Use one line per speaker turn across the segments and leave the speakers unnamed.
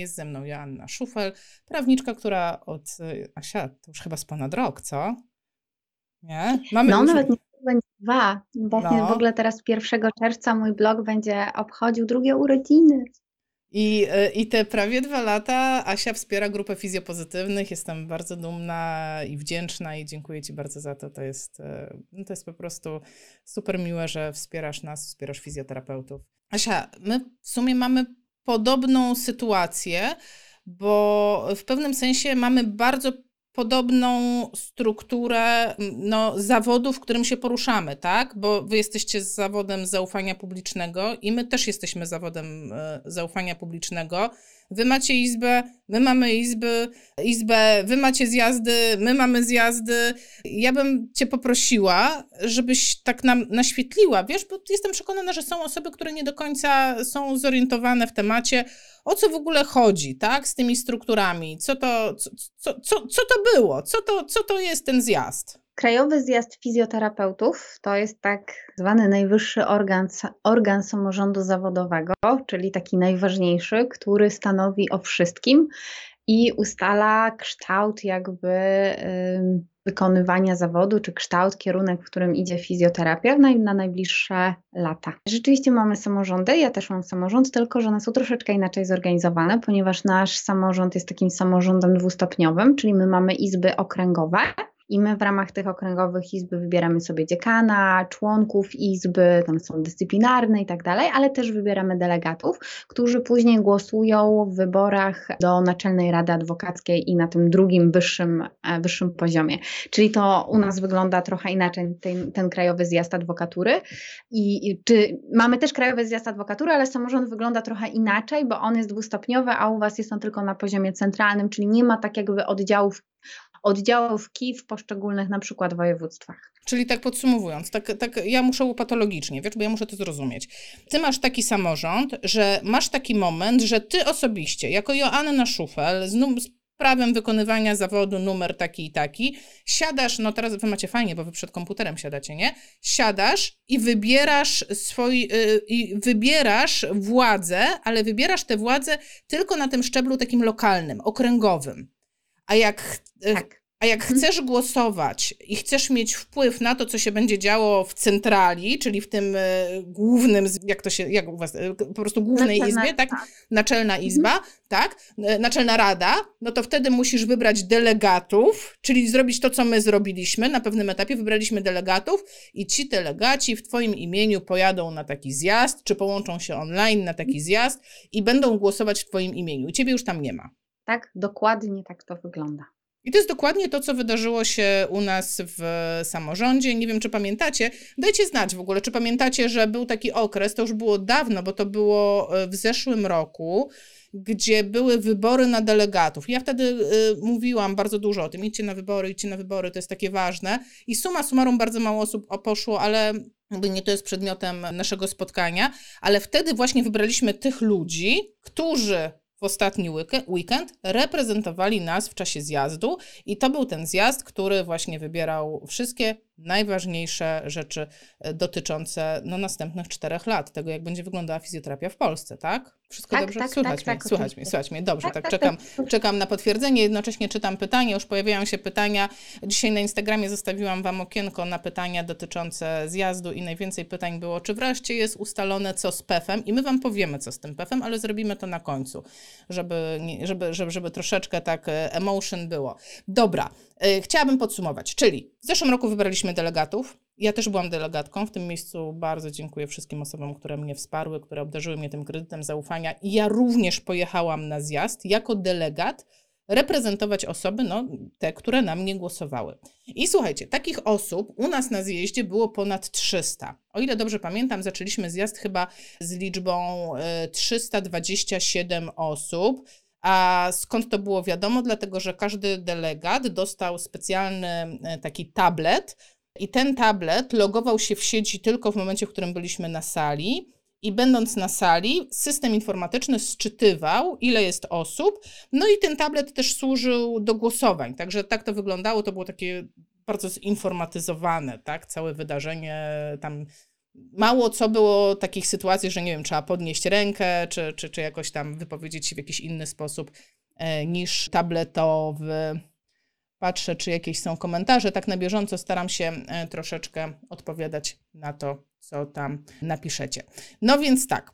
jest ze mną Joanna Szufel, prawniczka, która od, y, Asia, to już chyba z ponad rok, co?
Nie? Mamy no, już... nawet nie będzie dwa. Właśnie no. w ogóle teraz 1 czerwca mój blog będzie obchodził drugie urodziny.
I, y, I te prawie dwa lata Asia wspiera grupę fizjopozytywnych. Jestem bardzo dumna i wdzięczna i dziękuję Ci bardzo za to. To jest, y, no to jest po prostu super miłe, że wspierasz nas, wspierasz fizjoterapeutów. Asia, my w sumie mamy podobną sytuację, bo w pewnym sensie mamy bardzo podobną strukturę no, zawodu, w którym się poruszamy, tak? Bo wy jesteście z zawodem zaufania publicznego i my też jesteśmy zawodem e, zaufania publicznego. Wy macie izbę, my mamy izby, izbę, wy macie zjazdy, my mamy zjazdy. Ja bym cię poprosiła, żebyś tak nam naświetliła, wiesz, bo jestem przekonana, że są osoby, które nie do końca są zorientowane w temacie, o co w ogóle chodzi, tak, z tymi strukturami, co to, co, co, co, co to było, co to, co to jest ten zjazd.
Krajowy Zjazd Fizjoterapeutów to jest tak zwany najwyższy organ, organ samorządu zawodowego, czyli taki najważniejszy, który stanowi o wszystkim i ustala kształt jakby wykonywania zawodu, czy kształt, kierunek, w którym idzie fizjoterapia na, na najbliższe lata. Rzeczywiście mamy samorządy, ja też mam samorząd, tylko że one są troszeczkę inaczej zorganizowane, ponieważ nasz samorząd jest takim samorządem dwustopniowym, czyli my mamy izby okręgowe, i my w ramach tych okręgowych izby wybieramy sobie dziekana, członków izby, tam są dyscyplinarne i tak dalej, ale też wybieramy delegatów, którzy później głosują w wyborach do Naczelnej Rady Adwokackiej i na tym drugim wyższym, e, wyższym poziomie. Czyli to u nas wygląda trochę inaczej ten, ten krajowy zjazd adwokatury. I, I, czy mamy też krajowy zjazd adwokatury, ale samorząd wygląda trochę inaczej, bo on jest dwustopniowy, a u was jest on tylko na poziomie centralnym, czyli nie ma tak jakby oddziałów oddziałów KI w poszczególnych na przykład województwach.
Czyli tak podsumowując, tak, tak ja muszę patologicznie, wiesz, bo ja muszę to zrozumieć. Ty masz taki samorząd, że masz taki moment, że ty osobiście, jako Joanna Szufel, z, z prawem wykonywania zawodu numer taki i taki, siadasz, no teraz wy macie fajnie, bo wy przed komputerem siadacie, nie? Siadasz i wybierasz swój, yy, i wybierasz władzę, ale wybierasz tę władzę tylko na tym szczeblu takim lokalnym, okręgowym. A jak, e, tak. a jak mhm. chcesz głosować i chcesz mieć wpływ na to, co się będzie działo w centrali, czyli w tym e, głównym, jak to się, jak u was, e, po prostu głównej Naczelna, izbie, tak? tak? Naczelna mhm. izba, mhm. tak? Naczelna rada, no to wtedy musisz wybrać delegatów, czyli zrobić to, co my zrobiliśmy na pewnym etapie, wybraliśmy delegatów i ci delegaci w twoim imieniu pojadą na taki zjazd, czy połączą się online na taki zjazd i będą głosować w twoim imieniu. I ciebie już tam nie ma.
Tak, dokładnie tak to wygląda.
I to jest dokładnie to, co wydarzyło się u nas w samorządzie. Nie wiem, czy pamiętacie. Dajcie znać w ogóle, czy pamiętacie, że był taki okres, to już było dawno, bo to było e, w zeszłym roku, gdzie były wybory na delegatów. Ja wtedy y, mówiłam bardzo dużo o tym, idźcie na wybory, idźcie na wybory, to jest takie ważne. I suma summarum bardzo mało osób poszło, ale nie to jest przedmiotem naszego spotkania, ale wtedy właśnie wybraliśmy tych ludzi, którzy w ostatni weekend reprezentowali nas w czasie zjazdu i to był ten zjazd, który właśnie wybierał wszystkie najważniejsze rzeczy e, dotyczące no, następnych czterech lat, tego jak będzie wyglądała fizjoterapia w Polsce, tak? Wszystko
tak,
dobrze?
Tak,
słychać
tak,
mnie, tak, słychać mnie, słychać mnie. Dobrze, tak, tak, tak czekam, czekam na potwierdzenie, jednocześnie czytam pytania, już pojawiają się pytania. Dzisiaj na Instagramie zostawiłam Wam okienko na pytania dotyczące zjazdu i najwięcej pytań było, czy wreszcie jest ustalone co z PEF-em i my Wam powiemy, co z tym PEF-em, ale zrobimy to na końcu, żeby, żeby, żeby, żeby troszeczkę tak e, emotion było. Dobra, e, chciałabym podsumować, czyli w zeszłym roku wybraliśmy delegatów, ja też byłam delegatką. W tym miejscu bardzo dziękuję wszystkim osobom, które mnie wsparły, które obdarzyły mnie tym kredytem zaufania. I ja również pojechałam na zjazd jako delegat reprezentować osoby, no, te, które na mnie głosowały. I słuchajcie, takich osób u nas na zjeździe było ponad 300. O ile dobrze pamiętam, zaczęliśmy zjazd chyba z liczbą 327 e, osób. A skąd to było wiadomo? Dlatego, że każdy delegat dostał specjalny e, taki tablet, i ten tablet logował się w sieci tylko w momencie, w którym byliśmy na sali. I będąc na sali, system informatyczny sczytywał, ile jest osób. No i ten tablet też służył do głosowań. Także tak to wyglądało. To było takie bardzo zinformatyzowane, tak? Całe wydarzenie tam mało co było takich sytuacji, że nie wiem, trzeba podnieść rękę, czy, czy, czy jakoś tam wypowiedzieć się w jakiś inny sposób e, niż tabletowy. Patrzę, czy jakieś są komentarze. Tak na bieżąco staram się e, troszeczkę odpowiadać na to, co tam napiszecie. No więc tak.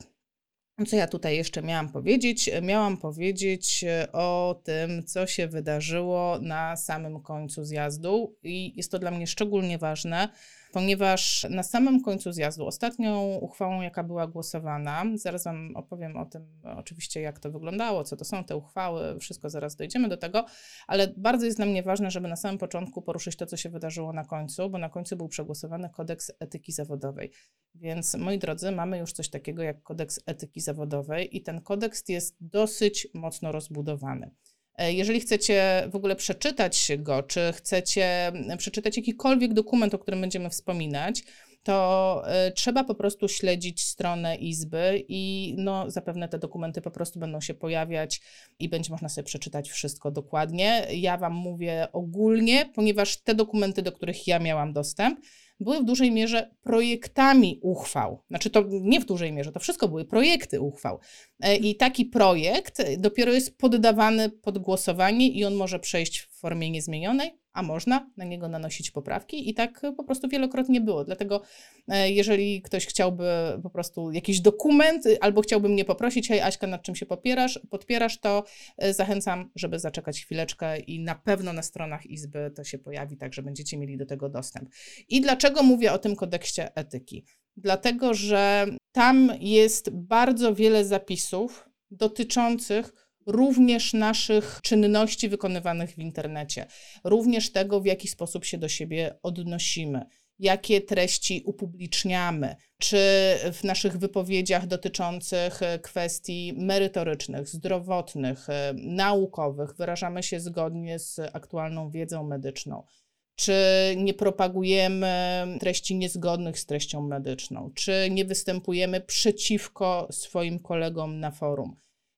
Co ja tutaj jeszcze miałam powiedzieć? Miałam powiedzieć e, o tym, co się wydarzyło na samym końcu zjazdu, i jest to dla mnie szczególnie ważne, ponieważ na samym końcu zjazdu, ostatnią uchwałą, jaka była głosowana, zaraz Wam opowiem o tym oczywiście, jak to wyglądało, co to są te uchwały, wszystko zaraz dojdziemy do tego, ale bardzo jest dla mnie ważne, żeby na samym początku poruszyć to, co się wydarzyło na końcu, bo na końcu był przegłosowany kodeks etyki zawodowej. Więc moi drodzy, mamy już coś takiego jak kodeks etyki zawodowej i ten kodeks jest dosyć mocno rozbudowany. E, jeżeli chcecie w ogóle przeczytać go, czy chcecie przeczytać jakikolwiek dokument, o którym będziemy wspominać, to e, trzeba po prostu śledzić stronę Izby i no, zapewne te dokumenty po prostu będą się pojawiać i będzie można sobie przeczytać wszystko dokładnie. Ja Wam mówię ogólnie, ponieważ te dokumenty, do których ja miałam dostęp, były w dużej mierze projektami uchwał. Znaczy to nie w dużej mierze, to wszystko były projekty uchwał. E, I taki projekt dopiero jest poddawany pod głosowanie i on może przejść w formie niezmienionej a można na niego nanosić poprawki i tak po prostu wielokrotnie było. Dlatego e, jeżeli ktoś chciałby po prostu jakiś dokument y, albo chciałby mnie poprosić, hej Aśka, nad czym się popierasz, podpierasz, to e, zachęcam, żeby zaczekać chwileczkę i na pewno na stronach Izby to się pojawi, tak że będziecie mieli do tego dostęp. I dlaczego mówię o tym kodeksie etyki? Dlatego, że tam jest bardzo wiele zapisów dotyczących również naszych czynności wykonywanych w internecie, również tego, w jaki sposób się do siebie odnosimy, jakie treści upubliczniamy, czy w naszych wypowiedziach dotyczących kwestii merytorycznych, zdrowotnych, naukowych wyrażamy się zgodnie z aktualną wiedzą medyczną czy nie propagujemy treści niezgodnych z treścią medyczną, czy nie występujemy przeciwko swoim kolegom na forum.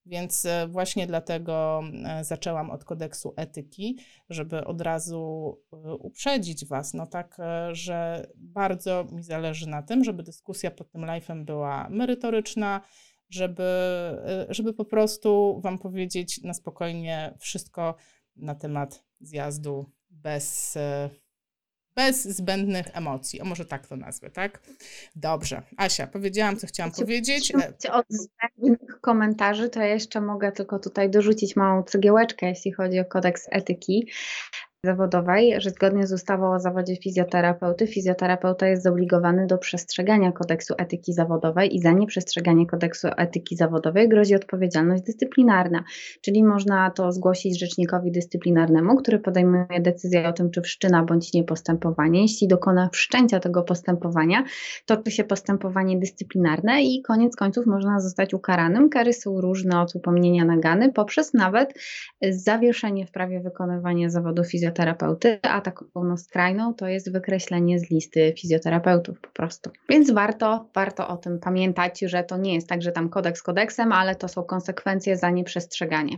Więc e, właśnie dlatego e, zaczęłam od kodeksu etyki, żeby od razu e, uprzedzić Was, no tak, że bardzo mi zależy na tym, żeby dyskusja pod tym live'em była merytoryczna, żeby, żeby po prostu Wam powiedzieć na spokojnie wszystko na temat zjazdu bez bez zbędnych emocji. O może tak to nazwę, tak? Dobrze. Asia, powiedziałam, co chciałam powiedzieć.
Od zbędnych komentarzy to jeszcze mogę tylko tutaj dorzucić małą cegiełeczkę, jeśli chodzi o kodeks etyki zawodowej, że zgodnie z ustawą o zawodzie fizjoterapeuty, fizjoterapeuta jest zobligowany do przestrzegania kodeksu etyki zawodowej i za nieprzestrzeganie kodeksu etyki zawodowej grozi odpowiedzialność dyscyplinarna, czyli można to zgłosić rzecznikowi dyscyplinarnemu, który podejmuje decyzję o tym, czy wszczyna bądź nie postępowanie. Jeśli dokona wszczęcia tego postępowania, toczy się postępowanie dyscyplinarne i koniec końców można zostać ukaranym. Kary są różne od upomnienia nagany poprzez nawet zawieszenie w prawie wykonywania zawodu fizjoterapeuty fizjoterapeuty, a taką no, skrajną to jest wykreślenie z listy fizjoterapeutów po prostu. Więc warto, warto o tym pamiętać, że to nie jest tak, że tam kodeks kodeksem, ale to są konsekwencje za nieprzestrzeganie.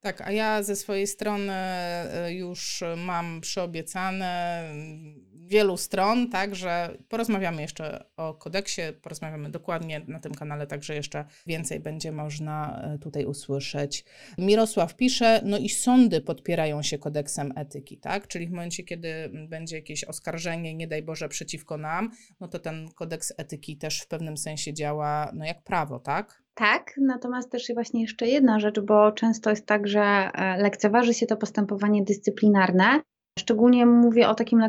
Tak, a ja ze swojej strony e, już mam przyobiecane wielu stron, także porozmawiamy jeszcze o kodeksie, porozmawiamy dokładnie na tym kanale, także jeszcze więcej będzie można e, tutaj usłyszeć. Mirosław pisze, no i sądy podpierają się kodeksem etyki, tak? Czyli w momencie, kiedy będzie jakieś oskarżenie, nie daj Boże, przeciwko nam, no to ten kodeks etyki też w pewnym sensie działa no jak prawo, tak?
Tak, natomiast też właśnie jeszcze jedna rzecz, bo często jest tak, że e, lekceważy się to postępowanie dyscyplinarne, Szczególnie mówię o takim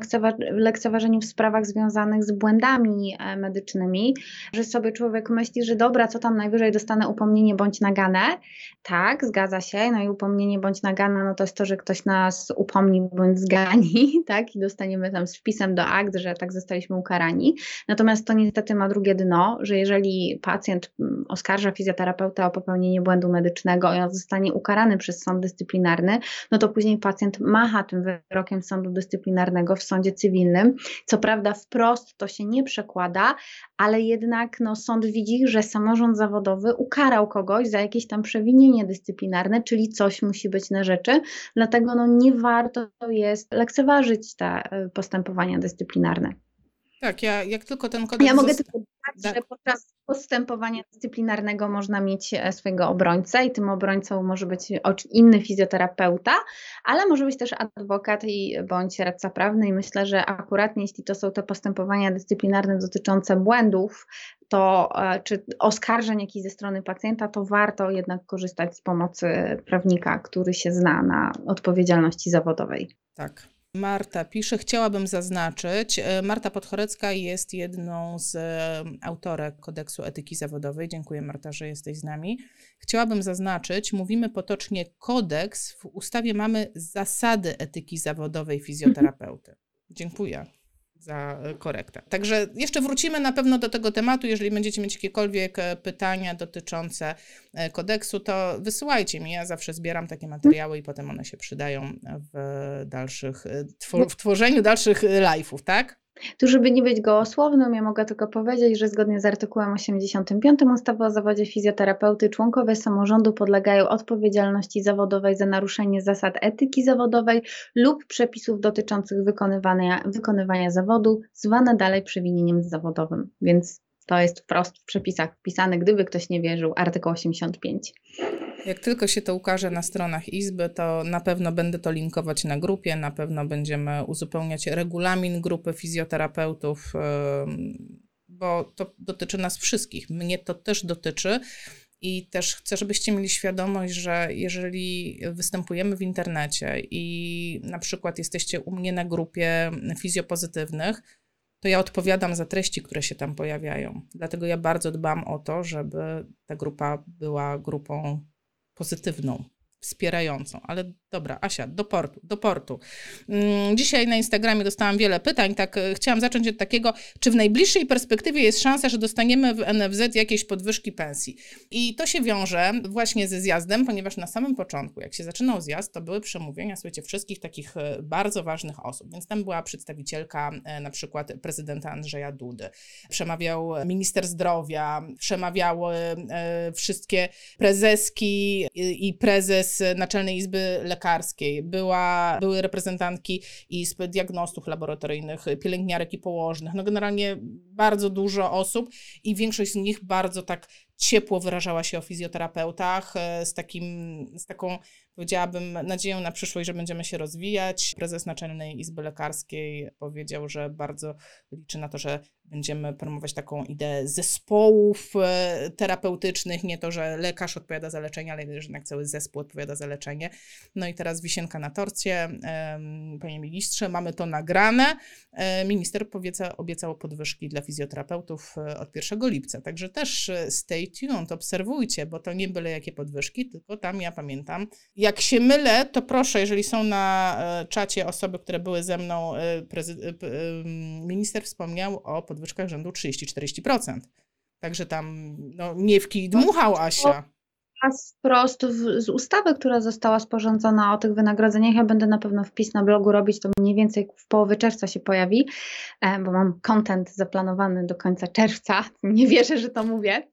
lekceważeniu w sprawach związanych z błędami e, medycznymi, że sobie człowiek myśli, że dobra, co tam najwyżej dostanę upomnienie bądź naganę. Tak, zgadza się. No i upomnienie bądź nagana, no to jest to, że ktoś nas upomni bądź zgani, tak, i dostaniemy tam z wpisem do akt, że tak zostaliśmy ukarani. Natomiast to niestety ma drugie dno, że jeżeli pacjent mm, oskarża fizjoterapeutę o popełnienie błędu medycznego i on zostanie ukarany przez sąd dyscyplinarny, no to później pacjent macha tym wyrokiem sądu dyscyplinarnego w sądzie cywilnym. Co prawda wprost to się nie przekłada, ale jednak no, sąd widzi, że samorząd zawodowy ukarał kogoś za jakieś tam przewinienie dyscyplinarne, czyli coś musi być na rzeczy, dlatego no, nie warto jest lekceważyć te e, postępowania dyscyplinarne.
Tak, ja jak tylko ten kodeks...
Ja mogę tylko że podczas postępowania dyscyplinarnego można mieć e, swojego obrońcę i tym obrońcą może być inny fizjoterapeuta, ale może być też adwokat i bądź radca prawny i myślę, że akurat jeśli to są te postępowania dyscyplinarne dotyczące błędów, to e, czy oskarżeń jakichś ze strony pacjenta, to warto jednak korzystać z pomocy prawnika, który się zna na odpowiedzialności zawodowej.
Tak. Marta pisze, chciałabym zaznaczyć, e, Marta Podchorecka jest jedną z e, autorek kodeksu etyki zawodowej. Dziękuję Marta, że jesteś z nami. Chciałabym zaznaczyć, mówimy potocznie kodeks, w ustawie mamy zasady etyki zawodowej fizjoterapeuty. Dziękuję za e, korektę. Także jeszcze wrócimy na pewno do tego tematu. Jeżeli będziecie mieć jakiekolwiek e, pytania dotyczące e, kodeksu, to wysyłajcie mi. Ja zawsze zbieram takie materiały i potem one się przydają w dalszych, w tworzeniu dalszych live'ów, tak?
Tu, żeby nie być gołosłownym, ja mogę tylko powiedzieć, że zgodnie z artykułem 85 ustawy o zawodzie fizjoterapeuty członkowie samorządu podlegają odpowiedzialności zawodowej za naruszenie zasad etyki zawodowej lub przepisów dotyczących wykonywania, wykonywania zawodu, zwane dalej przewinieniem zawodowym. Więc to jest wprost w przepisach wpisane, gdyby ktoś nie wierzył, artykuł 85.
Jak tylko się to ukaże na stronach Izby, to na pewno będę to linkować na grupie, na pewno będziemy uzupełniać regulamin grupy fizjoterapeutów, bo to dotyczy nas wszystkich. Mnie to też dotyczy. I też chcę, żebyście mieli świadomość, że jeżeli występujemy w internecie i na przykład jesteście u mnie na grupie fizjopozytywnych, to ja odpowiadam za treści, które się tam pojawiają. Dlatego ja bardzo dbam o to, żeby ta grupa była grupą pozytywną, wspierającą. Ale dobra, Asia, do portu, do portu. Mm, dzisiaj na Instagramie dostałam wiele pytań, tak e, chciałam zacząć od takiego, czy w najbliższej perspektywie jest szansa, że dostaniemy w NFZ jakieś podwyżki pensji? I to się wiąże właśnie ze zjazdem, ponieważ na samym początku, jak się zaczynał zjazd, to były przemówienia, słuchajcie, wszystkich takich e, bardzo ważnych osób, więc tam była przedstawicielka e, na przykład prezydenta Andrzeja Dudy, przemawiał minister zdrowia, przemawiały wszystkie prezeski i prezes Naczelnej Izby Lekarskiej, lekarskiej, była, były reprezentantki izb diagnostów laboratoryjnych, pielęgniarek i położnych, no generalnie bardzo dużo osób i większość z nich bardzo tak ciepło wyrażała się o fizjoterapeutach, e, z, takim, z taką, powiedziałabym, nadzieją na przyszłość, że będziemy się rozwijać. Prezes Naczelnej Izby Lekarskiej powiedział, że bardzo liczy na to, że będziemy promować taką ideę zespołów e, terapeutycznych, nie to, że lekarz odpowiada za leczenie, ale jednak cały zespół odpowiada za leczenie. No i teraz wisienka na torcie, panie ministrze, mamy to nagrane. E, minister obieca, obiecał podwyżki dla fizjoterapeutów od 1 lipca, także też tej tuned, obserwujcie, bo to nie byle jakie podwyżki, tylko tam ja pamiętam. Jak się mylę, to proszę, jeżeli są na e, czacie osoby, które były ze mną, e, e, minister wspomniał o podwyżkach rzędu 30-40%. Także tam no, nie w kij dmuchał Asia
wprost w, z ustawy, która została sporządzona o tych wynagrodzeniach. Ja będę na pewno wpis na blogu robić, to mniej więcej w połowie czerwca się pojawi, bo mam content zaplanowany do końca czerwca. Nie wierzę, że to mówię.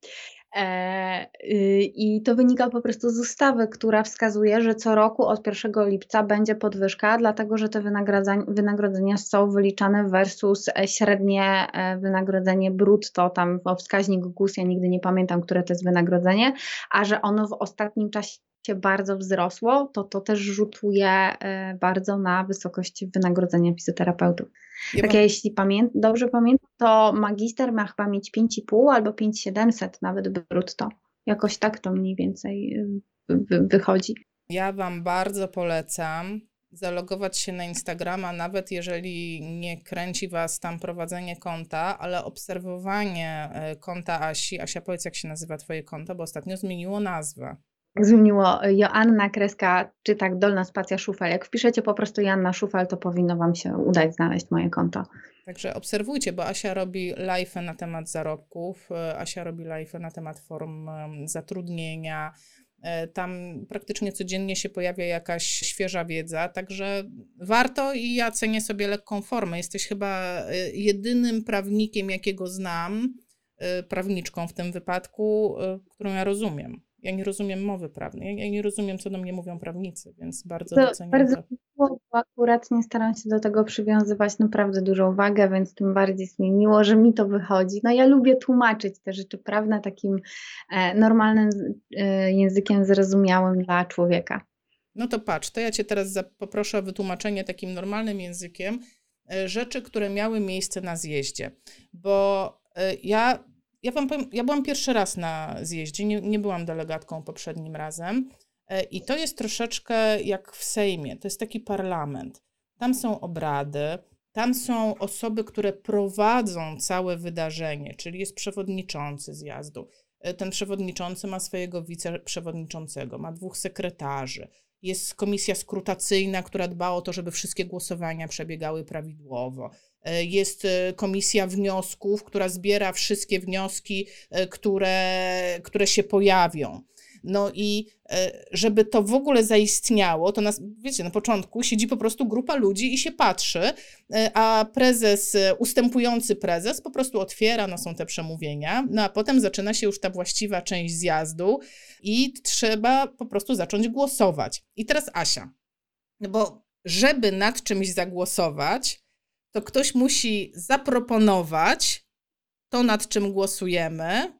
E, y, I to wynika po prostu z ustawy, która wskazuje, że co roku od 1 lipca będzie podwyżka, dlatego że te wynagrodzenia, są wyliczane versus e, średnie e, wynagrodzenie brutto, tam wskaźnik GUS, ja nigdy nie pamiętam, które to jest wynagrodzenie, a że ono w ostatnim czasie bardzo wzrosło, to to też rzutuje e, bardzo na wysokość wynagrodzenia fizjoterapeutów. Ja tak ja jeśli pamię dobrze pamiętam, to magister ma chyba mieć 5,5 albo 5,700 nawet brutto. Jakoś tak to mniej więcej y, wychodzi.
Ja Wam bardzo polecam zalogować się na Instagrama, nawet jeżeli nie kręci Was tam prowadzenie konta, ale obserwowanie e, konta Asi. Asia, powiedz, jak się nazywa Twoje konto, bo ostatnio zmieniło nazwę
zmieniło Joanna Kreska, czy tak Dolna Spacja Szufel. Jak wpiszecie po prostu Joanna Szufel, to powinno Wam się udać znaleźć moje konto.
Także obserwujcie, bo Asia robi live na temat zarobków, e, Asia robi live na temat form zatrudnienia. E, tam praktycznie codziennie się pojawia jakaś świeża wiedza, także warto i ja cenię sobie lekką formę. Jesteś chyba e, jedynym prawnikiem, jakiego znam, prawniczką w tym wypadku, którą ja rozumiem. Ja nie rozumiem mowy prawnej, ja nie rozumiem, co do mnie mówią prawnicy, więc bardzo to, doceniam
bardzo to. akurat nie staram się do tego przywiązywać naprawdę dużą wagę, więc tym bardziej jest mi miło, że mi to wychodzi. No ja lubię tłumaczyć te rzeczy, prawda, takim e, normalnym e, językiem zrozumiałym dla człowieka.
No to patrz, to ja Cię teraz poproszę o wytłumaczenie takim normalnym językiem e, rzeczy, które miały miejsce na zjeździe. Bo ja, ja Wam powiem, ja byłam pierwszy raz na zjeździe, nie, nie byłam delegatką poprzednim razem. E, I to jest troszeczkę jak w Sejmie, to jest taki parlament. Tam są obrady, tam są osoby, które prowadzą całe wydarzenie, czyli jest przewodniczący zjazdu. Ten przewodniczący ma swojego wiceprzewodniczącego, ma dwóch sekretarzy, jest komisja skrutacyjna, która dba o to, żeby wszystkie głosowania przebiegały prawidłowo. E, jest e, komisja wniosków, która zbiera wszystkie wnioski, e, które, które się pojawią. No i żeby to w ogóle zaistniało, to nas, wiecie, na początku siedzi po prostu grupa ludzi i się patrzy, a prezes, ustępujący prezes po prostu otwiera, no są te przemówienia, no a potem zaczyna się już ta właściwa część zjazdu i trzeba po prostu zacząć głosować. I teraz Asia, no bo żeby nad czymś zagłosować, to ktoś musi zaproponować to, nad czym głosujemy,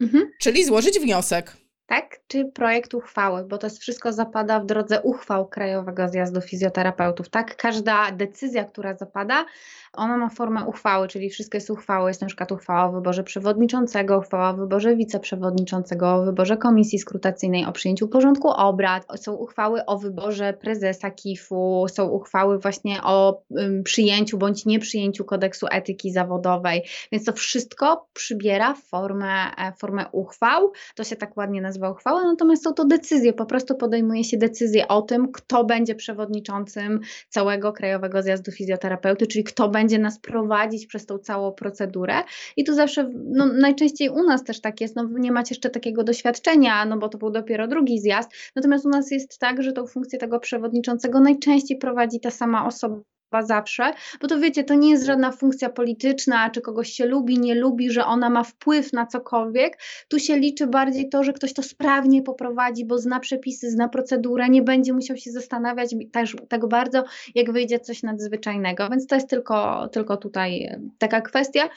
mhm. czyli złożyć wniosek
tak? Czy projekt uchwały, bo to wszystko zapada w drodze uchwał Krajowego Zjazdu Fizjoterapeutów, tak? Każda decyzja, która zapada, ona ma formę uchwały, czyli wszystkie jest uchwały. Jest na przykład uchwała o wyborze przewodniczącego, uchwała o wyborze wiceprzewodniczącego, o wyborze komisji skrutacyjnej, o przyjęciu porządku obrad, są uchwały o wyborze prezesa KIF-u, są uchwały właśnie o um, przyjęciu bądź nieprzyjęciu kodeksu etyki zawodowej. Więc to wszystko przybiera formę, e, formę uchwał. To się tak ładnie nazywa uchwała, natomiast są to decyzje. Po prostu podejmuje się decyzję o tym, kto będzie przewodniczącym całego Krajowego Zjazdu Fizjoterapeuty, czyli kto będzie nas prowadzić przez tą całą procedurę. I tu zawsze, no najczęściej u nas też tak jest, no nie macie jeszcze takiego doświadczenia, no bo to był dopiero drugi zjazd. Natomiast u nas jest tak, że tą funkcję tego przewodniczącego najczęściej prowadzi ta sama osoba zawsze, bo to wiecie, to nie jest żadna funkcja polityczna, czy kogoś się lubi, nie lubi, że ona ma wpływ na cokolwiek. Tu się liczy bardziej to, że ktoś to sprawnie poprowadzi, bo zna przepisy, zna procedurę, nie będzie musiał się zastanawiać też tak bardzo, jak wyjdzie coś nadzwyczajnego. Więc to jest tylko, tylko tutaj e, taka kwestia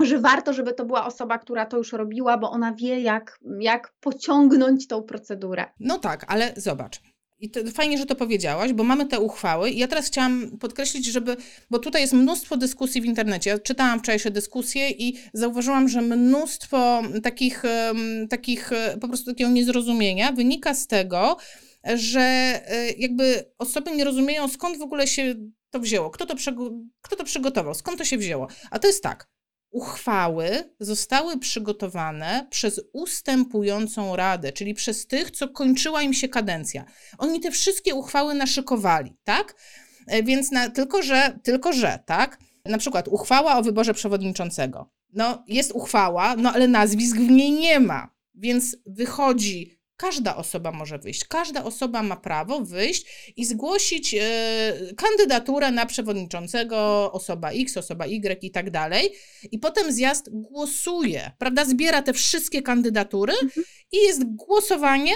że warto, żeby to była osoba, która to już robiła, bo ona wie, jak, jak pociągnąć tą procedurę.
No tak, ale zobacz. I to, fajnie, że to powiedziałaś, bo mamy te uchwały. I ja teraz chciałam podkreślić, żeby, bo tutaj jest mnóstwo dyskusji w internecie. Ja czytałam wczorajsze dyskusje i zauważyłam, że mnóstwo takich, takich e, po prostu takiego niezrozumienia wynika z tego, że e, jakby osoby nie rozumieją, skąd w ogóle się to wzięło, kto to, kto to przygotował, skąd to się wzięło. A to jest tak uchwały zostały przygotowane przez ustępującą radę, czyli przez tych, co kończyła im się kadencja. Oni te wszystkie uchwały naszykowali, tak? E, więc na, tylko, że, tylko, że, tak? Na przykład uchwała o wyborze przewodniczącego. No, jest uchwała, no ale nazwisk w niej nie ma. Więc wychodzi Każda osoba może wyjść, każda osoba ma prawo wyjść i zgłosić e, kandydaturę na przewodniczącego, osoba X, osoba Y i tak dalej. I potem zjazd głosuje, prawda? Zbiera te wszystkie kandydatury mhm. i jest głosowanie.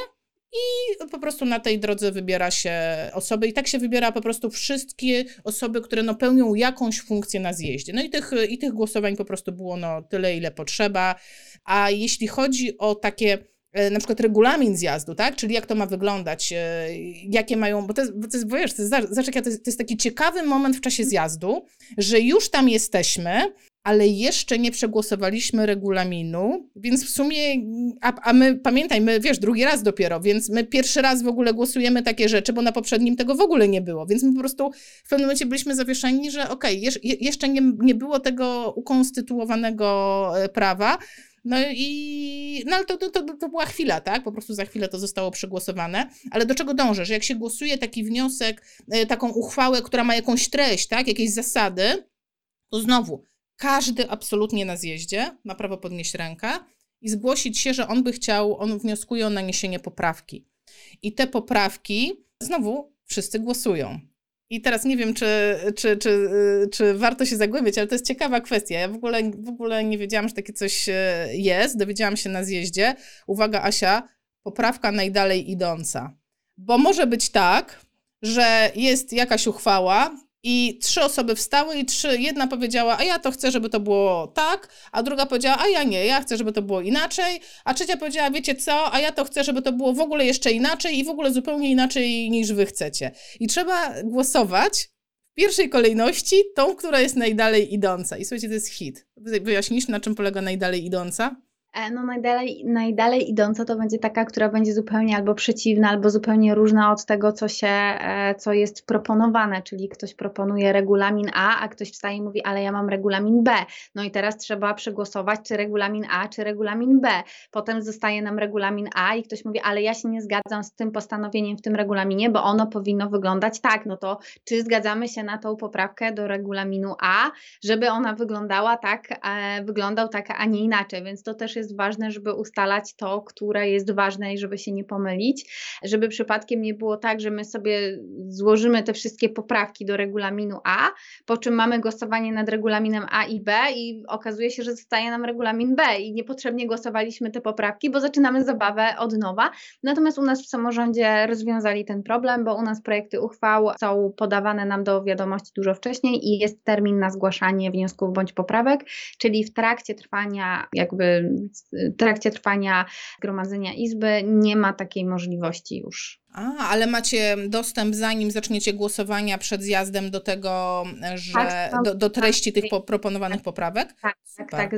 I po prostu na tej drodze wybiera się osoby, i tak się wybiera po prostu wszystkie osoby, które no pełnią jakąś funkcję na zjeździe. No i tych, i tych głosowań po prostu było no tyle, ile potrzeba. A jeśli chodzi o takie na przykład regulamin zjazdu, tak? Czyli jak to ma wyglądać, e, jakie mają, bo to jest, bo to jest wiesz, to jest, to to jest taki ciekawy moment w czasie zjazdu, że już tam jesteśmy, ale jeszcze nie przegłosowaliśmy regulaminu, więc w sumie, a, a my, pamiętaj, my, wiesz, drugi raz dopiero, więc my pierwszy raz w ogóle głosujemy takie rzeczy, bo na poprzednim tego w ogóle nie było, więc my po prostu w pewnym momencie byliśmy zawieszeni, że okej, okay, jeszcze nie, nie było tego ukonstytuowanego e, prawa, no i no ale to, to, to, była chwila, tak? Po prostu za chwilę to zostało przegłosowane. Ale do czego dążę? Że jak się głosuje taki wniosek, e, taką uchwałę, która ma jakąś treść, tak? Jakieś zasady, to znowu każdy absolutnie na zjeździe ma prawo podnieść rękę i zgłosić się, że on by chciał, on wnioskuje o naniesienie poprawki. I te poprawki znowu wszyscy głosują. I teraz nie wiem, czy, czy, czy, czy warto się zagłębiać, ale to jest ciekawa kwestia. Ja w ogóle, w ogóle nie wiedziałam, że takie coś e, jest. Dowiedziałam się na zjeździe. Uwaga, Asia, poprawka najdalej idąca. Bo może być tak, że jest jakaś uchwała, i trzy osoby wstały i trzy, jedna powiedziała, a ja to chcę, żeby to było tak, a druga powiedziała, a ja nie, ja chcę, żeby to było inaczej, a trzecia powiedziała, wiecie co, a ja to chcę, żeby to było w ogóle jeszcze inaczej i w ogóle zupełnie inaczej niż wy chcecie. I trzeba głosować w pierwszej kolejności tą, która jest najdalej idąca. I słuchajcie, to jest hit. Wyjaśnisz, na czym polega najdalej idąca?
E, no najdalej, najdalej idąca to będzie taka, która będzie zupełnie albo przeciwna, albo zupełnie różna od tego, co się, e, co jest proponowane, czyli ktoś proponuje regulamin A, a ktoś wstaje i mówi, ale ja mam regulamin B. No i teraz trzeba przegłosować, czy regulamin A, czy regulamin B. Potem zostaje nam regulamin A i ktoś mówi, ale ja się nie zgadzam z tym postanowieniem w tym regulaminie, bo ono powinno wyglądać tak. No to czy zgadzamy się na tą poprawkę do regulaminu A, żeby ona wyglądała tak, e, wyglądał tak, a nie inaczej. Więc to też jest jest ważne, żeby ustalać to, które jest ważne i żeby się nie pomylić, żeby przypadkiem nie było tak, że my sobie złożymy te wszystkie poprawki do regulaminu A, po czym mamy głosowanie nad regulaminem A i B i okazuje się, że zostaje nam regulamin B i niepotrzebnie głosowaliśmy te poprawki, bo zaczynamy zabawę od nowa. Natomiast u nas w samorządzie rozwiązali ten problem, bo u nas projekty uchwał są podawane nam do wiadomości dużo wcześniej i jest termin na zgłaszanie wniosków bądź poprawek, czyli w trakcie trwania jakby w trakcie trwania gromadzenia izby nie ma takiej możliwości już.
A, ale macie dostęp zanim zaczniecie głosowania przed zjazdem do tego, że tak, do, do, treści tak, tych po, proponowanych poprawek?
Tak, tak, tak.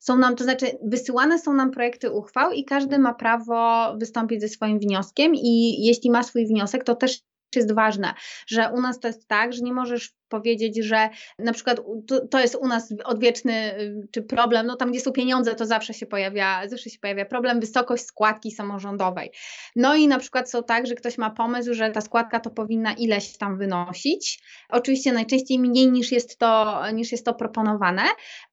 Są nam, to znaczy wysyłane są nam projekty uchwał i każdy ma prawo wystąpić ze swoim wnioskiem i jeśli ma swój wniosek, to też jest ważne, że u nas to jest tak, że nie możesz powiedzieć, że na przykład to, to, jest u nas odwieczny y, czy problem, no tam gdzie są pieniądze, to zawsze się pojawia, zawsze się pojawia problem, wysokość składki samorządowej. No i na przykład są tak, że ktoś ma pomysł, że ta składka to powinna ileś tam wynosić. Oczywiście najczęściej mniej niż jest to, niż jest to proponowane.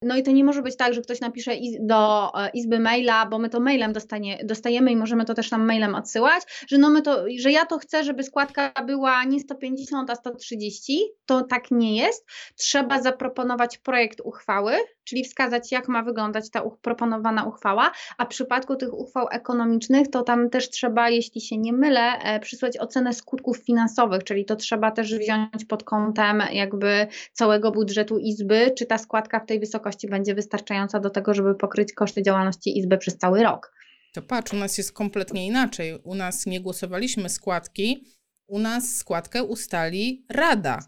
No i to nie może być tak, że ktoś napisze do e, izby maila, bo my to mailem dostanie, dostajemy i możemy to też tam mailem odsyłać, że no my to, że ja to chcę, żeby składka była nie 150, a 130, to tak nie jest, trzeba zaproponować projekt uchwały, czyli wskazać, jak ma wyglądać ta proponowana uchwała, a w przypadku tych uchwał ekonomicznych, to tam też trzeba, jeśli się nie mylę, e, przysłać ocenę skutków finansowych, czyli to trzeba też wziąć pod kątem jakby całego budżetu Izby, czy ta składka w tej wysokości będzie wystarczająca do tego, żeby pokryć koszty działalności Izby przez cały rok.
To patrz, u nas jest kompletnie inaczej. U nas nie głosowaliśmy składki, u nas składkę ustali Rada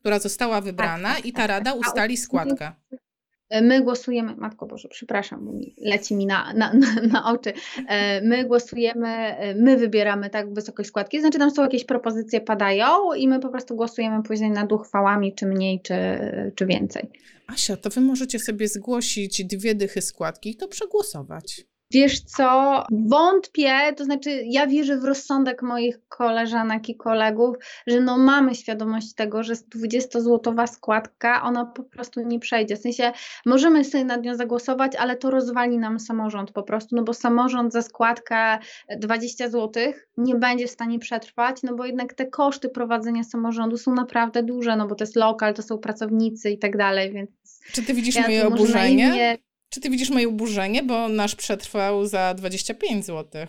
która została wybrana tak, i ta tak, rada tak. ustali składkę.
My głosujemy, Matko Boże, przepraszam, bo mi leci mi na, na, na, na, oczy. E, my głosujemy, e, my wybieramy tak wysokość składki, znaczy tam są jakieś propozycje padają i my po prostu głosujemy później nad uchwałami, czy mniej, czy, czy więcej.
Asia, to wy możecie sobie zgłosić dwie dychy składki i to przegłosować.
Wiesz co, wątpię, to znaczy ja wierzę w rozsądek moich koleżanek i kolegów, że no mamy świadomość tego, że 20-złotowa składka, ona po prostu nie przejdzie. W sensie możemy sobie nad nią zagłosować, ale to rozwali nam samorząd po prostu, no bo samorząd za składkę 20 zł nie będzie w stanie przetrwać, no bo jednak te koszty prowadzenia samorządu są naprawdę duże, no bo to jest lokal, to są pracownicy i tak dalej, więc...
Czy ty widzisz ja moje oburzenie? Czy ty widzisz moje oburzenie, bo nasz przetrwał za 25 zł?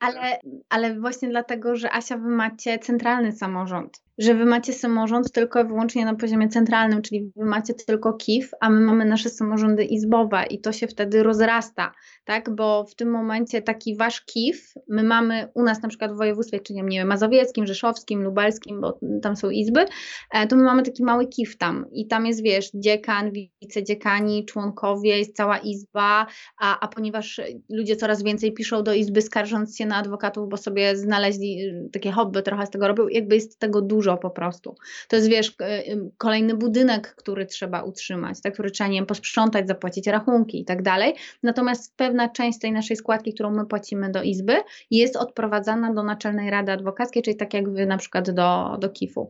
Ale, ale właśnie dlatego, że Asia, wy macie centralny samorząd że wy macie samorząd tylko i wyłącznie na poziomie centralnym, czyli wy macie tylko KIF, a my mamy nasze samorządy izbowe i to się wtedy rozrasta, tak? Bo w tym momencie taki wasz KIF, my mamy u nas na przykład w województwie, czyli nie wiem, mazowieckim, rzeszowskim, lubelskim, bo tam są izby, e, to my mamy taki mały KIF tam i tam jest, wiesz, dziekan, wicedziekani, członkowie, jest cała izba, a, a ponieważ ludzie coraz więcej piszą do izby skarżąc się na adwokatów, bo sobie znaleźli y, takie hobby, trochę z tego robią, jakby jest tego dużo, dużo po prostu. To jest, wiesz, kolejny budynek, który trzeba utrzymać, tak, który trzeba, nie wiem, posprzątać, zapłacić rachunki i tak dalej. Natomiast pewna część tej naszej składki, którą my płacimy do Izby, jest odprowadzana do Naczelnej Rady Adwokackiej, czyli tak jak wy na przykład do, do KIF-u.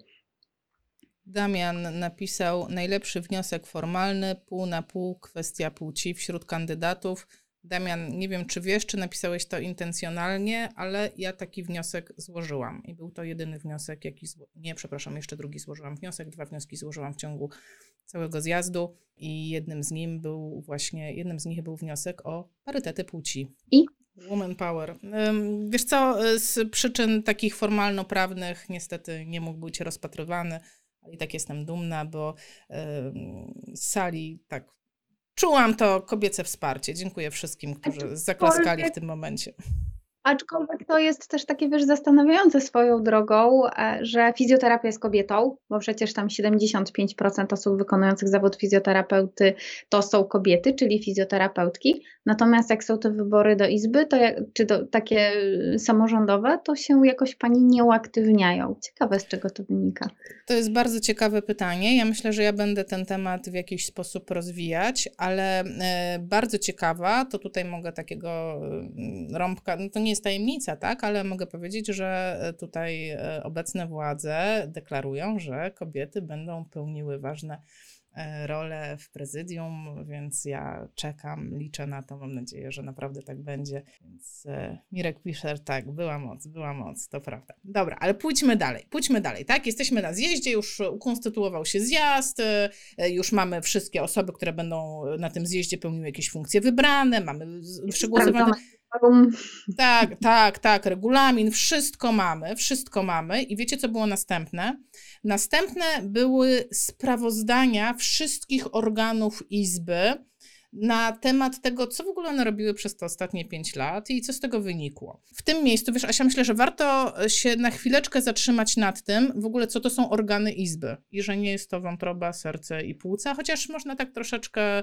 Damian napisał najlepszy wniosek formalny, pół na pół, kwestia płci wśród kandydatów. Damian, nie wiem czy wiesz, czy napisałeś to intencjonalnie, ale ja taki wniosek złożyłam i był to jedyny wniosek, jaki. Zło... Nie, przepraszam, jeszcze drugi złożyłam wniosek, dwa wnioski złożyłam w ciągu całego zjazdu i jednym z nim był właśnie, jednym z nich był wniosek o parytety płci.
I
Woman power. Wiesz co, z przyczyn takich formalno-prawnych niestety nie mógł być rozpatrywany. I tak jestem dumna, bo z sali tak czułam to kobiece wsparcie. Dziękuję wszystkim, którzy zaklaskali w tym momencie.
Aczkolwiek to jest też takie, wiesz, zastanawiające swoją drogą, e, że fizjoterapia jest kobietą, bo przecież tam 75% osób wykonujących zawód fizjoterapeuty to są kobiety, czyli fizjoterapeutki. Natomiast jak są te wybory do izby, to jak, czy do, takie samorządowe, to się jakoś pani nie uaktywniają. Ciekawe, z czego to wynika.
To jest bardzo ciekawe pytanie. Ja myślę, że ja będę ten temat w jakiś sposób rozwijać, ale e, bardzo ciekawa, to tutaj mogę takiego mm, rąbka, no to nie jest tajemnica, tak, ale mogę powiedzieć, że e, tutaj e, obecne władze deklarują, że kobiety będą pełniły ważne E, rolę w prezydium, więc ja czekam, liczę na to, mam nadzieję, że naprawdę tak będzie. Więc Mirek Fischer, tak, była moc, była moc, to prawda. Dobra, ale pójdźmy dalej, pójdźmy dalej, tak? Jesteśmy na zjeździe, już ukonstytuował się zjazd, już mamy wszystkie osoby, które będą na tym zjeździe pełniły jakieś funkcje wybrane, mamy przegłosowane. Tak, tak, tak, regulamin, wszystko mamy, wszystko mamy. I wiecie, co było następne? Następne były sprawozdania wszystkich organów Izby na temat tego, co w ogóle one robiły przez te ostatnie pięć lat i co z tego wynikło. W tym miejscu, wiesz, Asia, myślę, że warto się na chwileczkę zatrzymać nad tym, w ogóle co to są organy Izby i że nie jest to wątroba, serce i płuca, chociaż można tak troszeczkę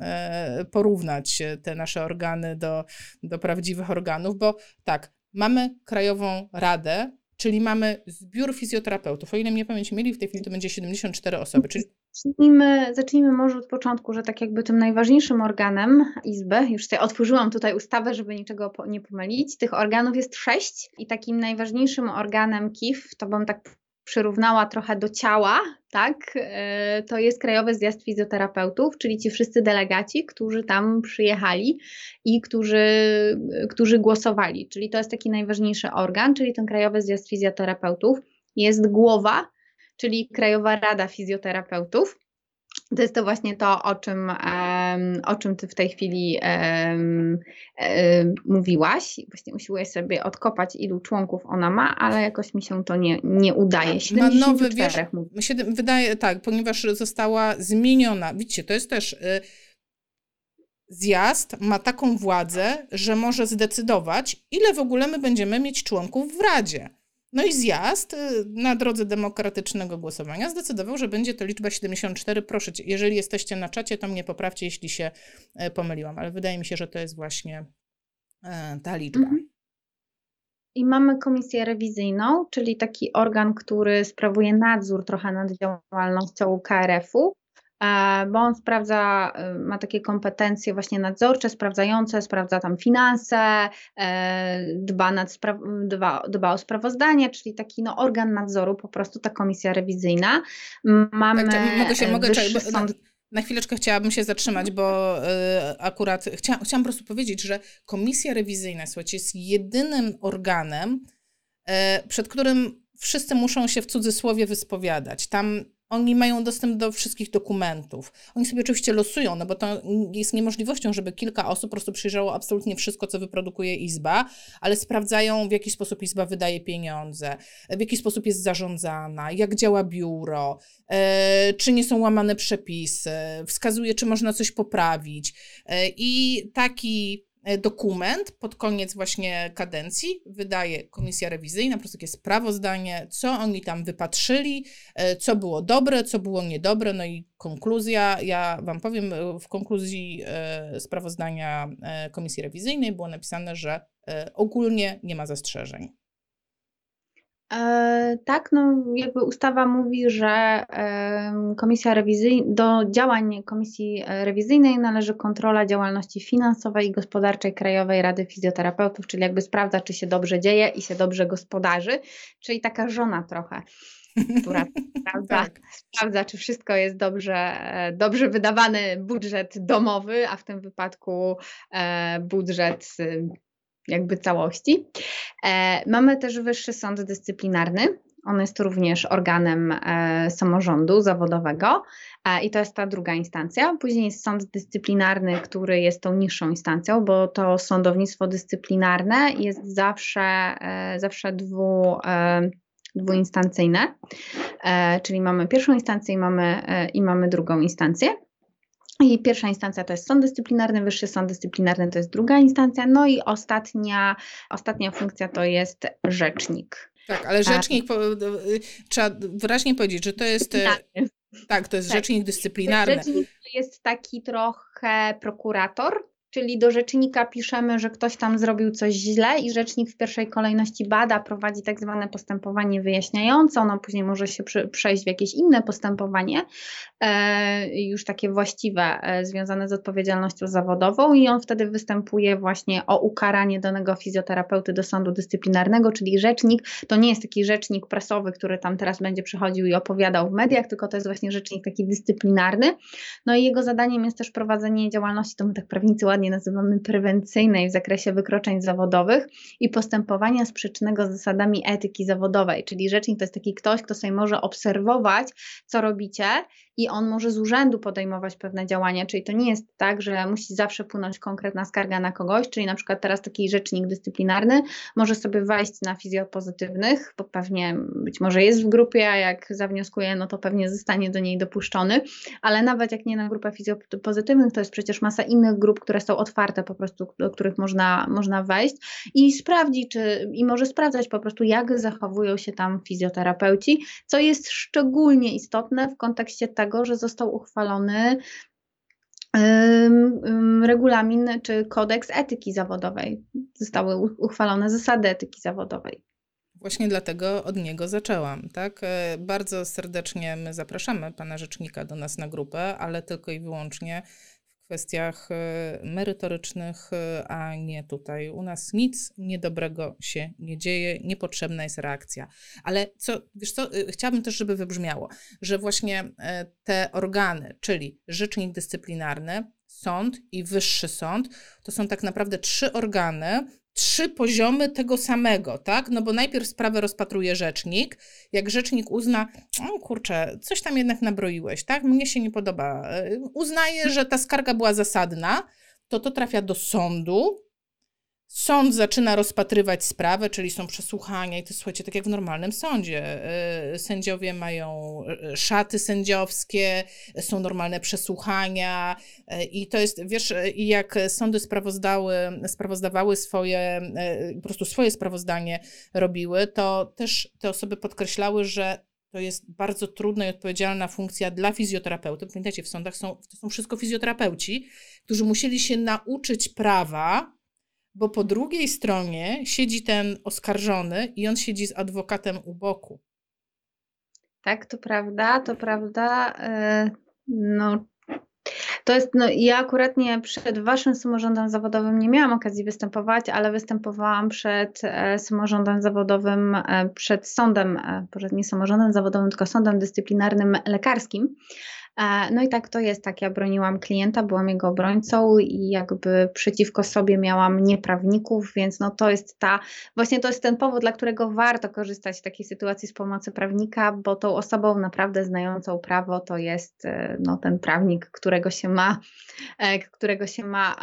e, porównać te nasze organy do, do prawdziwych organów, bo tak, mamy Krajową Radę Czyli mamy zbiór fizjoterapeutów. O ile mnie pamięć mieli, w tej chwili to będzie 74 osoby. Czyli...
Zacznijmy, zacznijmy może od początku, że tak jakby tym najważniejszym organem Izby, już sobie otworzyłam tutaj ustawę, żeby niczego nie pomylić, tych organów jest sześć i takim najważniejszym organem KIF, to bym tak przyrównała trochę do ciała, tak, e, to jest Krajowy Zjazd Fizjoterapeutów, czyli ci wszyscy delegaci, którzy tam przyjechali i którzy, którzy głosowali. Czyli to jest taki najważniejszy organ, czyli ten Krajowy Zjazd Fizjoterapeutów. Jest głowa, czyli Krajowa Rada Fizjoterapeutów. To jest to właśnie to, o czym, o czym ty w tej chwili mówiłaś. Właśnie usiłuję sobie odkopać, ilu członków ona ma, ale jakoś mi się to nie, nie udaje. 74 ma nowy, wiesz,
się wydaje, tak, ponieważ została zmieniona. Widzicie, to jest też... Y, zjazd ma taką władzę, że może zdecydować, ile w ogóle my będziemy mieć członków w Radzie. No i zjazd y, na drodze demokratycznego głosowania zdecydował, że będzie to liczba 74. Proszę, jeżeli jesteście na czacie, to mnie poprawcie, jeśli się e, pomyliłam, ale wydaje mi się, że to jest właśnie e, ta liczba. Mhm.
I mamy komisję rewizyjną, czyli taki organ, który sprawuje nadzór trochę nad działalnością KRF-u bo on sprawdza, e, ma takie kompetencje właśnie nadzorcze, sprawdzające, sprawdza tam finanse, e, dba, nad dba, dba o sprawozdanie, czyli taki no, organ nadzoru, po prostu ta komisja rewizyjna.
Mamy tak, mogę się, mogę, czekaj, sąd... na, na chwileczkę chciałabym się zatrzymać, bo y, akurat chcia, chciałam po prostu powiedzieć, że komisja rewizyjna, słuchajcie, jest jedynym organem, y, przed którym wszyscy muszą się w cudzysłowie wyspowiadać. Tam oni mają dostęp do wszystkich dokumentów. Oni sobie oczywiście losują, no bo to jest niemożliwością, żeby kilka osób po prostu przyjrzało absolutnie wszystko, co wyprodukuje Izba, ale sprawdzają, w jaki sposób Izba wydaje pieniądze, w jaki sposób jest zarządzana, jak działa biuro, e, czy nie są łamane przepisy, wskazuje, czy można coś poprawić. E, I taki dokument pod koniec właśnie kadencji wydaje komisja rewizyjna, po prostu takie sprawozdanie, co oni tam wypatrzyli, e, co było dobre, co było niedobre, no i konkluzja. Ja Wam powiem, e, w konkluzji sprawozdania komisji rewizyjnej było napisane, że ogólnie nie ma zastrzeżeń.
E, tak, no jakby ustawa mówi, że komisja rewizyjna, do działań komisji rewizyjnej należy kontrola działalności finansowej i gospodarczej Krajowej Rady Fizjoterapeutów, czyli jakby sprawdza, czy się dobrze dzieje i się dobrze gospodarzy, czyli taka żona trochę która sprawdza, tak. sprawdza, czy wszystko jest dobrze, e, dobrze wydawany budżet domowy, a w tym wypadku e, budżet jakby całości. E, mamy też Wyższy Sąd Dyscyplinarny. On jest również organem e, samorządu zawodowego e, i to jest ta druga instancja. Później jest sąd dyscyplinarny, który jest tą niższą instancją, bo to sądownictwo dyscyplinarne jest zawsze, zawsze dwu, dwuinstancyjne, czyli mamy pierwszą instancję i mamy, i mamy drugą instancję. I pierwsza instancja to jest sąd dyscyplinarny, wyższy sąd dyscyplinarny to jest druga instancja, no i ostatnia, ostatnia funkcja to jest rzecznik.
Tak, ale rzecznik, po, trzeba wyraźnie powiedzieć, że to jest. Tak, to jest tak. rzecznik dyscyplinarny.
Rzecznik to jest taki trochę prokurator, czyli do rzecznika piszemy, że ktoś tam zrobił coś źle i rzecznik w pierwszej kolejności bada, prowadzi tak zwane postępowanie wyjaśniające, ono później może się przejść w jakieś inne postępowanie, e, już takie właściwe, e, związane z odpowiedzialnością zawodową i on wtedy występuje właśnie o ukaranie danego fizjoterapeuty do sądu dyscyplinarnego, czyli rzecznik, to nie jest taki rzecznik prasowy, który tam teraz będzie przychodził i opowiadał w mediach, tylko to jest właśnie rzecznik taki dyscyplinarny, no i jego zadaniem jest też prowadzenie działalności, to my tak prawnicy ładnie nazywamy prewencyjnej w zakresie wykroczeń zawodowych i postępowania sprzecznego z zasadami etyki zawodowej. Czyli rzecznik to jest taki ktoś, kto sobie może obserwować, co robicie i on może z urzędu podejmować pewne działania, czyli to nie jest tak, że musi zawsze płynąć konkretna skarga na kogoś, czyli na przykład teraz taki rzecznik dyscyplinarny może sobie wejść na fizjopozytywnych, bo pewnie być może jest w grupie, a jak zawnioskuje, no to pewnie zostanie do niej dopuszczony, ale nawet jak nie na grupę fizjopozytywnych, to jest przecież masa innych grup, które są otwarte po prostu, do których można, można wejść i sprawdzić, czy, i może sprawdzać po prostu, jak zachowują się tam fizjoterapeuci, co jest szczególnie istotne w kontekście tego, że został uchwalony regulamin czy kodeks etyki zawodowej. Zostały uchwalone zasady etyki zawodowej.
Właśnie dlatego od niego zaczęłam, tak? E, bardzo serdecznie my zapraszamy pana rzecznika do nas na grupę, ale tylko i wyłącznie kwestiach e, merytorycznych, e, a nie tutaj. U nas nic niedobrego się nie dzieje, niepotrzebna jest reakcja. Ale co, wiesz co, e, chciałabym też, żeby wybrzmiało, że właśnie te organy, czyli rzecznik dyscyplinarny, sąd i wyższy sąd, to są tak naprawdę trzy organy, trzy poziomy tego samego, tak? No bo najpierw sprawę rozpatruje rzecznik. Jak rzecznik uzna, o kurczę, coś tam jednak nabroiłeś, tak? Mnie się nie podoba. E, uznaje, że ta skarga była zasadna, to to trafia do sądu. Sąd zaczyna rozpatrywać sprawę, czyli są przesłuchania, i to słuchajcie, tak jak w normalnym sądzie. E, sędziowie mają e, szaty sędziowskie, są normalne przesłuchania, e, i to jest, wiesz, jak sądy sprawozdały, sprawozdawały swoje, po prostu swoje sprawozdanie robiły, to też te osoby podkreślały, że to jest bardzo trudna i odpowiedzialna funkcja dla fizjoterapeuty. Pamiętajcie, w sądach są, to są wszystko fizjoterapeuci, którzy musieli się nauczyć prawa, bo po drugiej stronie siedzi ten oskarżony i on siedzi z adwokatem u boku.
Tak, to prawda, to prawda. E, no, to jest, no ja akurat nie przed waszym samorządem zawodowym nie miałam okazji występować, ale występowałam przed e, samorządem zawodowym, e, przed sądem, nie samorządem zawodowym, tylko sądem dyscyplinarnym lekarskim. E, no i tak to jest, tak ja broniłam klienta, byłam jego obrońcą i jakby przeciwko sobie miałam nieprawników, więc no to jest ta, właśnie to jest ten powód, dla którego warto korzystać w takiej sytuacji z pomocy prawnika, bo tą osobą naprawdę znającą prawo to jest e, no, ten prawnik, którego się ma, e, którego się ma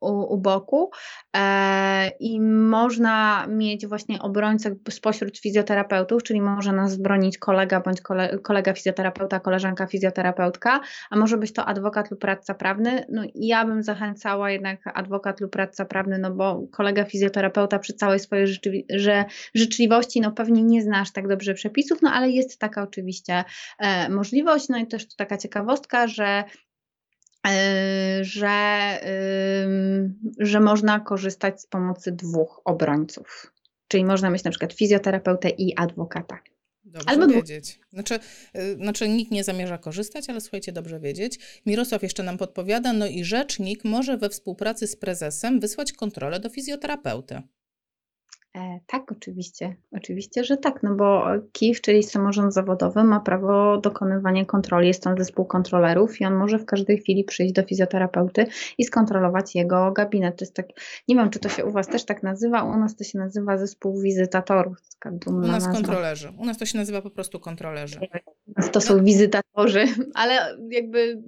u, u boku e, i można mieć właśnie obrońcę spośród fizjoterapeutów, czyli może nas bronić kolega bądź kole, kolega fizjoterapeuta, koleżanka fizjoterapeutka, a może być to adwokat lub radca prawny. No ja bym zachęcała jednak adwokat lub radca prawny, no bo kolega fizjoterapeuta przy całej swojej że życzliwości, no pewnie nie znasz tak dobrze przepisów, no ale jest taka oczywiście e, możliwość, no i też tu taka ciekawostka, że że, że można korzystać z pomocy dwóch obrońców. Czyli można mieć na przykład fizjoterapeutę i adwokata.
Dobrze Albo wiedzieć. Znaczy, y, znaczy, nikt nie zamierza korzystać, ale słuchajcie, dobrze wiedzieć. Mirosław jeszcze nam podpowiada, no i rzecznik może we współpracy z prezesem wysłać kontrolę do fizjoterapeuty.
E, tak, oczywiście. Oczywiście, że tak, no bo KIF, czyli samorząd zawodowy, ma prawo dokonywania kontroli. Jest tam zespół kontrolerów i on może w każdej chwili przyjść do fizjoterapeuty i skontrolować jego gabinet. To jest tak, nie wiem, czy to się u Was też tak nazywa, u nas to się nazywa zespół wizytatorów.
u nas nazwa. kontrolerzy. U nas to się nazywa po prostu kontrolerzy.
To są wizytatorzy, ale jakby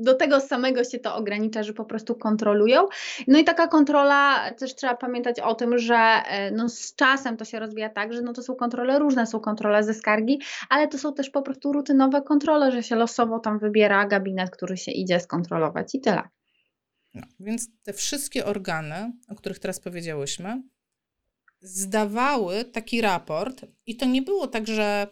do tego samego się to ogranicza, że po prostu kontrolują. No i taka kontrola, też trzeba pamiętać o tym, że e, no z czasem to się rozwija tak, że no to są kontrole różne, są kontrole ze skargi, ale to są też po prostu rutynowe kontrole, że się losowo tam wybiera gabinet, który się idzie skontrolować i tyle.
No, więc te wszystkie organy, o których teraz powiedziałyśmy, zdawały taki raport i to nie było tak, że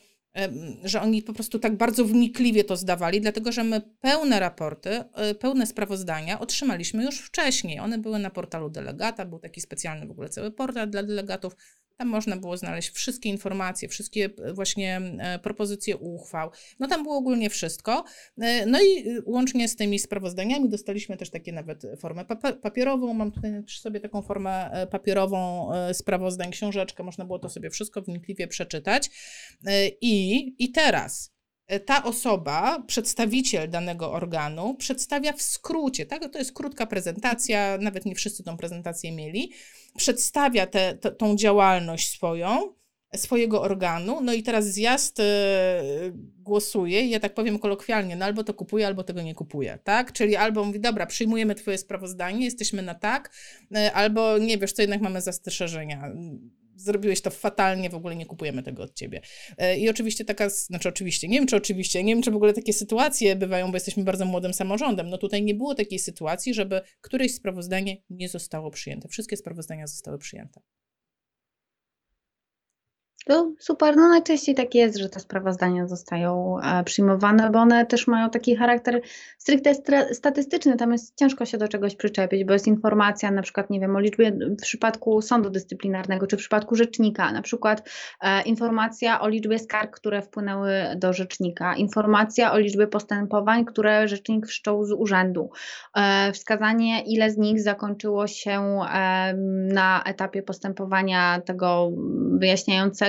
że oni po prostu tak bardzo wnikliwie to zdawali, dlatego że my pełne raporty, e, pełne sprawozdania otrzymaliśmy już wcześniej. One były na portalu delegata, był taki specjalny w ogóle cały portal dla delegatów. Tam można było znaleźć wszystkie informacje, wszystkie e, właśnie e, propozycje uchwał. No tam było ogólnie wszystko. E, no i łącznie z tymi sprawozdaniami dostaliśmy też takie nawet formę papierową. Mam tutaj sobie taką formę papierową sprawozdań, książeczkę. Można było to sobie wszystko wnikliwie przeczytać. I, i teraz ta osoba, przedstawiciel danego organu, przedstawia w skrócie, tak? To jest krótka prezentacja, nawet nie wszyscy tą prezentację mieli, przedstawia tę tą działalność swoją, swojego organu, no i teraz zjazd y, głosuje, ja tak powiem kolokwialnie, no albo to kupuje, albo tego nie kupuje, tak? Czyli albo mówi, dobra, przyjmujemy twoje sprawozdanie, jesteśmy na tak, y, albo nie wiesz, co jednak mamy zastrzeżenia zrobiłeś to fatalnie, w ogóle nie kupujemy tego od ciebie. E, I oczywiście taka, znaczy oczywiście, nie wiem czy oczywiście, nie wiem czy w ogóle takie sytuacje bywają, bo jesteśmy bardzo młodym samorządem. No tutaj nie było takiej sytuacji, żeby któreś sprawozdanie nie zostało przyjęte. Wszystkie sprawozdania zostały przyjęte.
To super, no najczęściej tak jest, że te sprawozdania zostają e, przyjmowane, bo one też mają taki charakter stricte statystyczny, tam jest ciężko się do czegoś przyczepić, bo jest informacja na przykład, nie wiem, o liczbie w przypadku sądu dyscyplinarnego, czy w przypadku rzecznika, na przykład e, informacja o liczbie skarg, które wpłynęły do rzecznika, informacja o liczbie postępowań, które rzecznik wszczął z urzędu, e, wskazanie, ile z nich zakończyło się e, na etapie postępowania tego wyjaśniającego,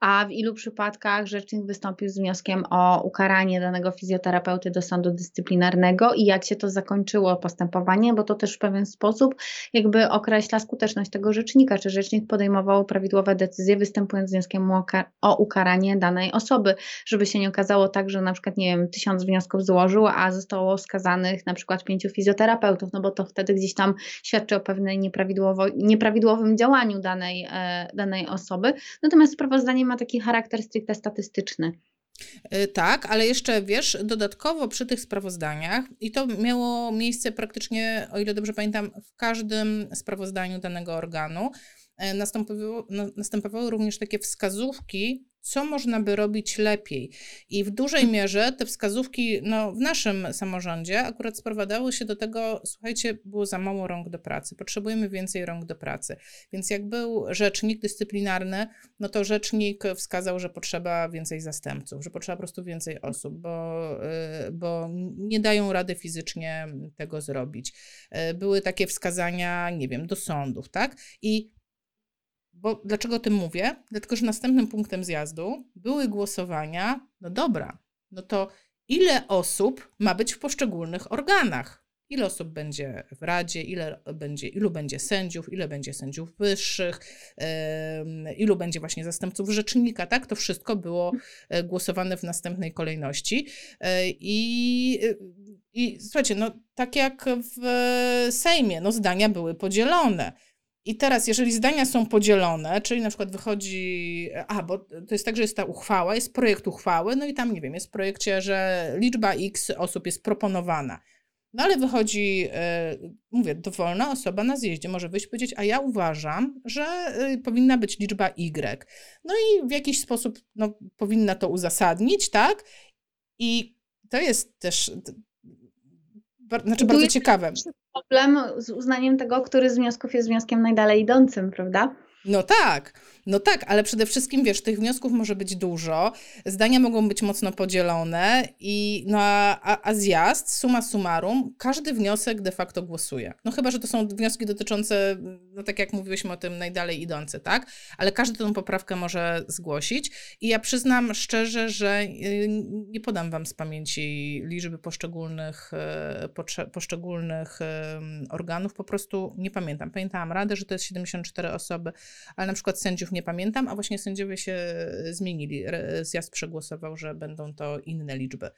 a w ilu przypadkach rzecznik wystąpił z wnioskiem o ukaranie danego fizjoterapeuty do sądu dyscyplinarnego i jak się to zakończyło postępowanie, bo to też w pewien sposób jakby określa skuteczność tego rzecznika, czy rzecznik podejmował prawidłowe decyzje, występując z wnioskiem o ukaranie danej osoby, żeby się nie okazało tak, że na przykład, nie wiem, tysiąc wniosków złożył, a zostało skazanych na przykład pięciu fizjoterapeutów, no bo to wtedy gdzieś tam świadczy o pewnej nieprawidłowo, nieprawidłowym działaniu danej, e, danej osoby. Natomiast sprawozdanie ma taki charakter stricte statystyczny.
Y, tak, ale jeszcze wiesz, dodatkowo przy tych sprawozdaniach, i to miało miejsce praktycznie, o ile dobrze pamiętam, w każdym sprawozdaniu danego organu, y, następowały, następowały również takie wskazówki co można by robić lepiej. I w dużej mierze te wskazówki no, w naszym samorządzie akurat sprowadzały się do tego, słuchajcie, było za mało rąk do pracy, potrzebujemy więcej rąk do pracy. Więc jak był rzecznik dyscyplinarny, no to rzecznik wskazał, że potrzeba więcej zastępców, że potrzeba po prostu więcej osób, bo, y, bo nie dają rady fizycznie tego zrobić. Y, były takie wskazania, nie wiem, do sądów, tak? I bo dlaczego o tym mówię? Dlatego, że następnym punktem zjazdu były głosowania. No dobra, no to ile osób ma być w poszczególnych organach? Ile osób będzie w Radzie, ile będzie, ilu będzie sędziów, ile będzie sędziów wyższych, yy, ilu będzie właśnie zastępców rzecznika, tak? To wszystko było e, głosowane w następnej kolejności. Yy, I, I słuchajcie, no tak jak w Sejmie, no zdania były podzielone. I teraz, jeżeli zdania są podzielone, czyli na przykład wychodzi, a bo to jest tak, że jest ta uchwała, jest projekt uchwały, no i tam, nie wiem, jest w projekcie, że liczba x osób jest proponowana. No ale wychodzi, e, mówię, dowolna osoba na zjeździe może wyjść i powiedzieć, a ja uważam, że e, powinna być liczba y. No i w jakiś sposób no, powinna to uzasadnić, tak? I to jest też, znaczy bardzo ciekawe
problem z uznaniem tego, który z wniosków jest wnioskiem najdalej idącym, prawda?
No tak. No tak, ale przede wszystkim, wiesz, tych wniosków może być dużo, zdania mogą być mocno podzielone i no a, a zjazd, suma summarum, każdy wniosek de facto głosuje. No chyba, że to są wnioski dotyczące, no tak jak mówiłyśmy o tym, najdalej idące, tak? Ale każdy tę poprawkę może zgłosić i ja przyznam szczerze, że y, nie podam wam z pamięci liczby poszczególnych, y, poszczególnych organów, po prostu nie pamiętam. Pamiętałam radę, że to jest 74 osoby, ale na przykład sędziów nie pamiętam, a właśnie sędziowie się zmienili. Zjazd przegłosował, że będą to inne liczby.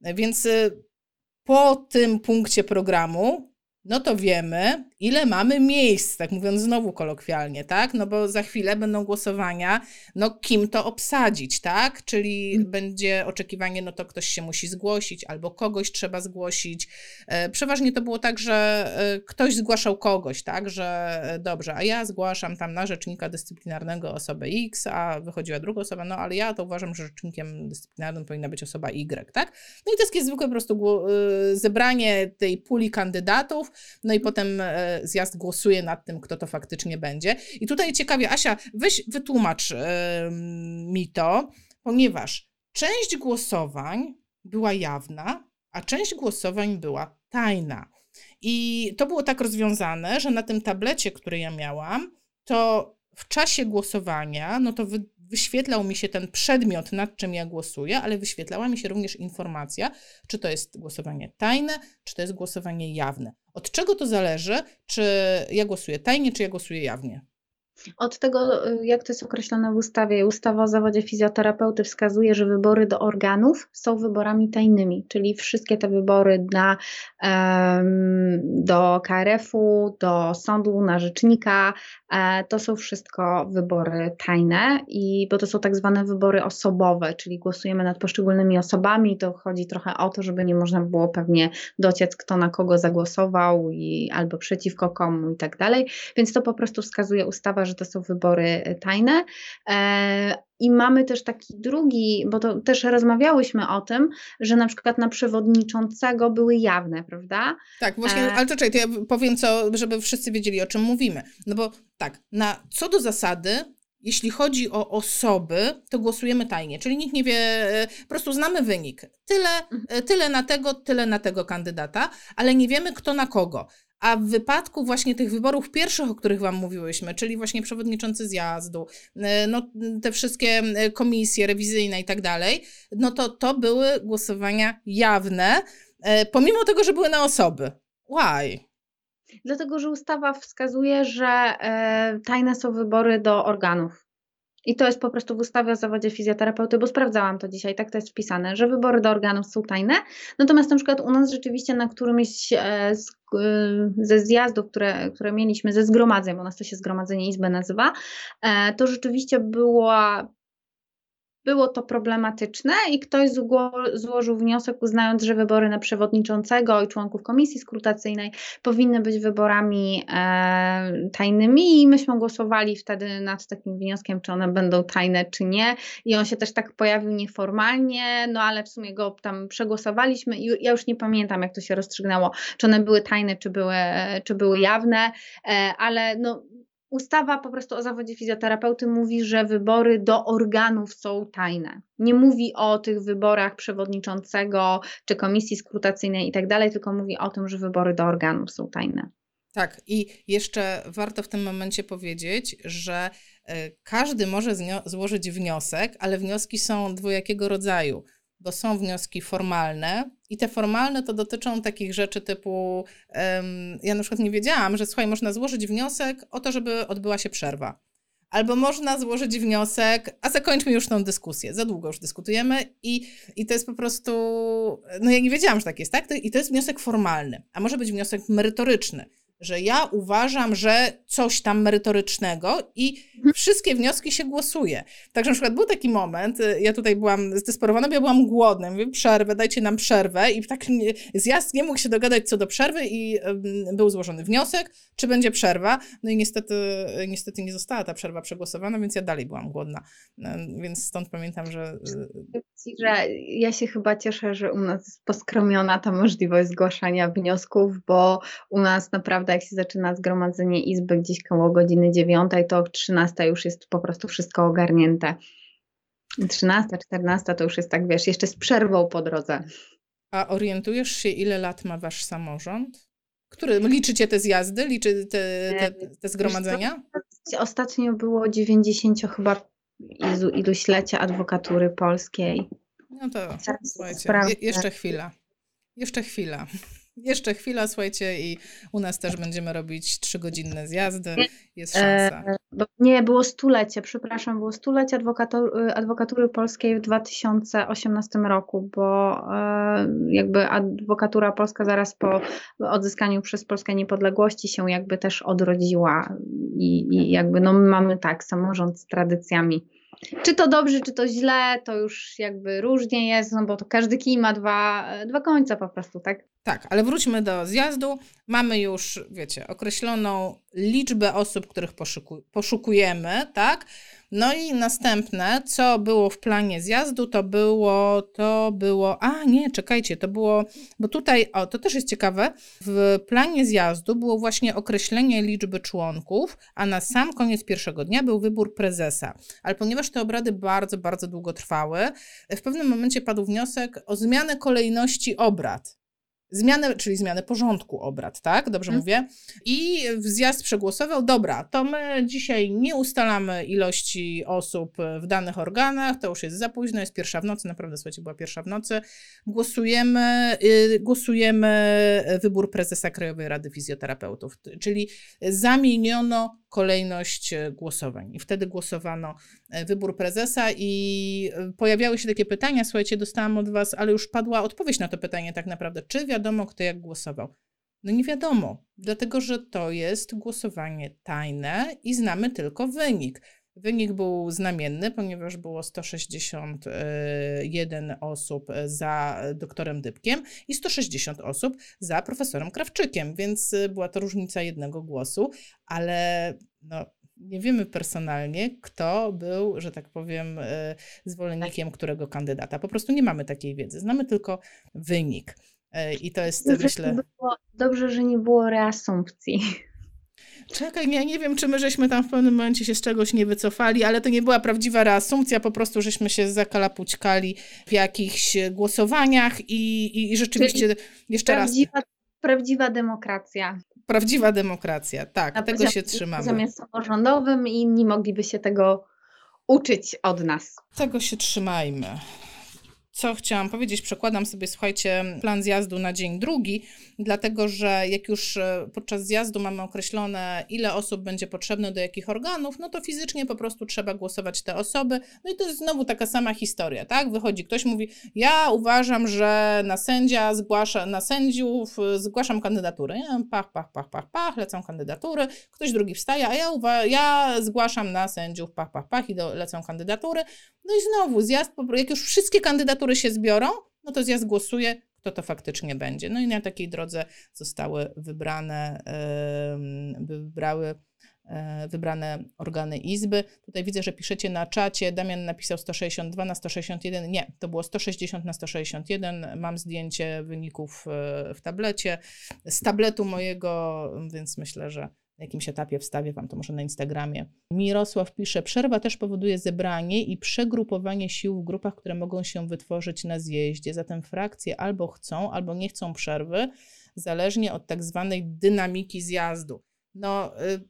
Więc y, po tym punkcie programu no to wiemy, ile mamy miejsc, tak mówiąc znowu kolokwialnie, tak? No bo za chwilę będą głosowania, no kim to obsadzić, tak? Czyli hmm. będzie oczekiwanie, no to ktoś się musi zgłosić, albo kogoś trzeba zgłosić. E, przeważnie to było tak, że e, ktoś zgłaszał kogoś, tak? Że e, dobrze, a ja zgłaszam tam na rzecznika dyscyplinarnego osobę X, a wychodziła druga osoba, no ale ja to uważam, że rzecznikiem dyscyplinarnym powinna być osoba Y, tak? No i to jest zwykłe po prostu zebranie tej puli kandydatów, no i potem e, zjazd głosuje nad tym, kto to faktycznie będzie. I tutaj ciekawie, Asia, weź wytłumacz mi to, ponieważ część głosowań była jawna, a część głosowań była tajna. I to było tak rozwiązane, że na tym tablecie, który ja miałam, to w czasie głosowania, no to wy, wyświetlał mi się ten przedmiot, nad czym ja głosuję, ale wyświetlała mi się również informacja, czy to jest głosowanie tajne, czy to jest głosowanie jawne. Od czego to zależy, czy ja głosuję tajnie, czy ja głosuję jawnie?
Od tego, jak to jest określone w ustawie, ustawa o zawodzie fizjoterapeuty wskazuje, że wybory do organów są wyborami tajnymi, czyli wszystkie te wybory na, do KRF-u, do sądu, na rzecznika, to są wszystko wybory tajne, i, bo to są tak zwane wybory osobowe, czyli głosujemy nad poszczególnymi osobami. To chodzi trochę o to, żeby nie można było pewnie dociec, kto na kogo zagłosował i albo przeciwko komu i tak dalej. Więc to po prostu wskazuje ustawa, że to są wybory e, tajne. E, I mamy też taki drugi, bo to też rozmawiałyśmy o tym, że na przykład na przewodniczącego były jawne, prawda?
Tak, właśnie, e... ale to czekaj, to ja powiem co, żeby wszyscy wiedzieli o czym mówimy. No bo tak, na, co do zasady, jeśli chodzi o osoby, to głosujemy tajnie, czyli nikt nie wie, po prostu znamy wynik. Tyle, mhm. tyle na tego, tyle na tego kandydata, ale nie wiemy kto na kogo. A w wypadku właśnie tych wyborów pierwszych, o których Wam mówiłyśmy, czyli właśnie przewodniczący zjazdu, e, no, te wszystkie e, komisje rewizyjne i tak dalej, no to to były głosowania jawne, e, pomimo tego, że były na osoby. Why?
Dlatego, że ustawa wskazuje, że tajne są wybory do organów. I to jest po prostu w ustawie o zawodzie fizjoterapeuty, bo sprawdzałam to dzisiaj, tak to jest wpisane, że wybory do organów są tajne. Natomiast na przykład u nas rzeczywiście na którymś e, z, e, ze zjazdów, które, które mieliśmy, ze zgromadzeń, bo u nas to się zgromadzenie izby nazywa, e, to rzeczywiście była było to problematyczne i ktoś złożył wniosek uznając, że wybory na przewodniczącego i członków komisji skrutacyjnej powinny być wyborami e, tajnymi i myśmy głosowali wtedy nad takim wnioskiem, czy one będą tajne, czy nie. I on się też tak pojawił nieformalnie, no ale w sumie go tam przegłosowaliśmy. I ja już nie pamiętam jak to się rozstrzygnęło, czy one były tajne, czy były, czy były jawne, e, ale no Ustawa po prostu o zawodzie fizjoterapeuty mówi, że wybory do organów są tajne. Nie mówi o tych wyborach przewodniczącego czy komisji skrutacyjnej i tak dalej, tylko mówi o tym, że wybory do organów są tajne.
Tak, i jeszcze warto w tym momencie powiedzieć, że e, każdy może złożyć wniosek, ale wnioski są dwojakiego rodzaju bo są wnioski formalne i te formalne to dotyczą takich rzeczy typu, um, ja na przykład nie wiedziałam, że słuchaj, można złożyć wniosek o to, żeby odbyła się przerwa. Albo można złożyć wniosek, a zakończmy już tą dyskusję, za długo już dyskutujemy i, i to jest po prostu, no ja nie wiedziałam, że tak jest, tak? I to jest wniosek formalny, a może być wniosek merytoryczny że ja uważam, że coś tam merytorycznego i mhm. wszystkie wnioski się głosuje. Także na przykład był taki moment, y, ja tutaj byłam zdesperowana, bo ja byłam głodna, mówię, przerwę, dajcie nam przerwę i tak zjazd nie mógł się dogadać co do przerwy i był złożony wniosek, czy będzie przerwa, no i niestety, niestety nie została ta przerwa przegłosowana, więc ja dalej byłam głodna, no, więc stąd pamiętam, że...
Y, że ja się chyba cieszę, że u nas jest poskromiona ta możliwość zgłaszania wniosków, bo u nas naprawdę naprawdę jak się zaczyna zgromadzenie izby gdzieś koło godziny 9, to 13 już jest po prostu wszystko ogarnięte. 13, 14 to już jest tak, wiesz, jeszcze z przerwą po drodze.
A orientujesz się, ile lat ma wasz samorząd? Który, liczycie te zjazdy, liczy te, te, te zgromadzenia?
Ostatnio było 90 chyba iluś lecia adwokatury polskiej.
No to słuchajcie, je, jeszcze chwila. Jeszcze chwila. Jeszcze chwila, słuchajcie, i u nas też będziemy robić trzygodzinne zjazdy. Jest e, szansa.
nie, było stulecie, przepraszam, było stulecie adwokatury, adwokatury polskiej w 2018 roku, bo e, jakby adwokatura polska zaraz po odzyskaniu przez Polskę niepodległości się jakby też odrodziła i, i jakby no my mamy tak, samorząd z tradycjami czy to dobrze, czy to źle, to już jakby różnie jest, no bo to każdy kij ma dwa, dwa końce po prostu, tak?
Tak, ale wróćmy do zjazdu. Mamy już, wiecie, określoną liczbę osób, których poszuku poszukujemy, tak? No i następne, co było w planie zjazdu, to było, to było, a nie, czekajcie, to było, bo tutaj, o, to też jest ciekawe, w planie zjazdu było właśnie określenie liczby członków, a na sam koniec pierwszego dnia był wybór prezesa. Ale ponieważ te obrady bardzo, bardzo długo trwały, w pewnym momencie padł wniosek o zmianę kolejności obrad. Zmianę, czyli zmianę porządku obrad, tak? Dobrze hmm. mówię? I zjazd przegłosował, dobra, to my dzisiaj nie ustalamy ilości osób w danych organach, to już jest za późno, jest pierwsza w nocy, naprawdę słuchajcie, była pierwsza w nocy. Głosujemy, yy, głosujemy wybór prezesa Krajowej Rady Fizjoterapeutów, czyli zamieniono kolejność e, głosowań. I wtedy głosowano e, wybór prezesa i e, pojawiały się takie pytania, słuchajcie, dostałam od Was, ale już padła odpowiedź na to pytanie tak naprawdę, czy wiadomo, kto jak głosował. No nie wiadomo, dlatego że to jest głosowanie tajne i znamy tylko wynik. Wynik był znamienny, ponieważ było 161 osób za doktorem Dybkiem i 160 osób za profesorem Krawczykiem, więc była to różnica jednego głosu, ale no, nie wiemy personalnie, kto był, że tak powiem, e, zwolennikiem którego kandydata. Po prostu nie mamy takiej wiedzy. Znamy tylko wynik. E, I to jest,
dobrze,
myślę.
Było, dobrze, że nie było reasumpcji.
Czekaj, ja nie wiem, czy my żeśmy tam w pewnym momencie się z czegoś nie wycofali, ale to nie była prawdziwa reasumpcja, po prostu żeśmy się zakalapućkali w jakichś głosowaniach i, i, i rzeczywiście Czyli jeszcze
prawdziwa, raz... Prawdziwa demokracja.
Prawdziwa demokracja, tak, Na tego się trzymamy.
Zamiast samorządowym i inni mogliby się tego uczyć od nas.
Tego się trzymajmy co chciałam powiedzieć, przekładam sobie, słuchajcie, plan zjazdu na dzień drugi, dlatego że jak już e, podczas zjazdu mamy określone, ile osób będzie potrzebne do jakich organów, no to fizycznie po prostu trzeba głosować te osoby. No i to jest znowu taka sama historia, tak? Wychodzi ktoś, mówi, ja uważam, że na sędzia zgłasza, na sędziów e, zgłaszam kandydaturę. Ja pach, pach, pach, pach, pach, lecą kandydatury, ktoś drugi wstaje, a ja, ja zgłaszam na sędziów, pach, pach, pach i do, lecą kandydatury. No i znowu zjazd, jak już wszystkie kandydatury się zbiorą, no to zjazd głosuje, kto to faktycznie będzie. No i na takiej drodze zostały wybrane, wybrały e, wybrane organy Izby. Tutaj widzę, że piszecie na czacie, Damian napisał 162 na 161. Nie, to było 160 na 161. Mam zdjęcie wyników e, w tablecie, z tabletu mojego, więc myślę, że na jakimś etapie wstawię Wam to może na Instagramie. Mirosław pisze, przerwa też powoduje zebranie i przegrupowanie sił w grupach, które mogą się wytworzyć na zjeździe. Zatem frakcje albo chcą, albo nie chcą przerwy, zależnie od tak zwanej dynamiki zjazdu. No, y,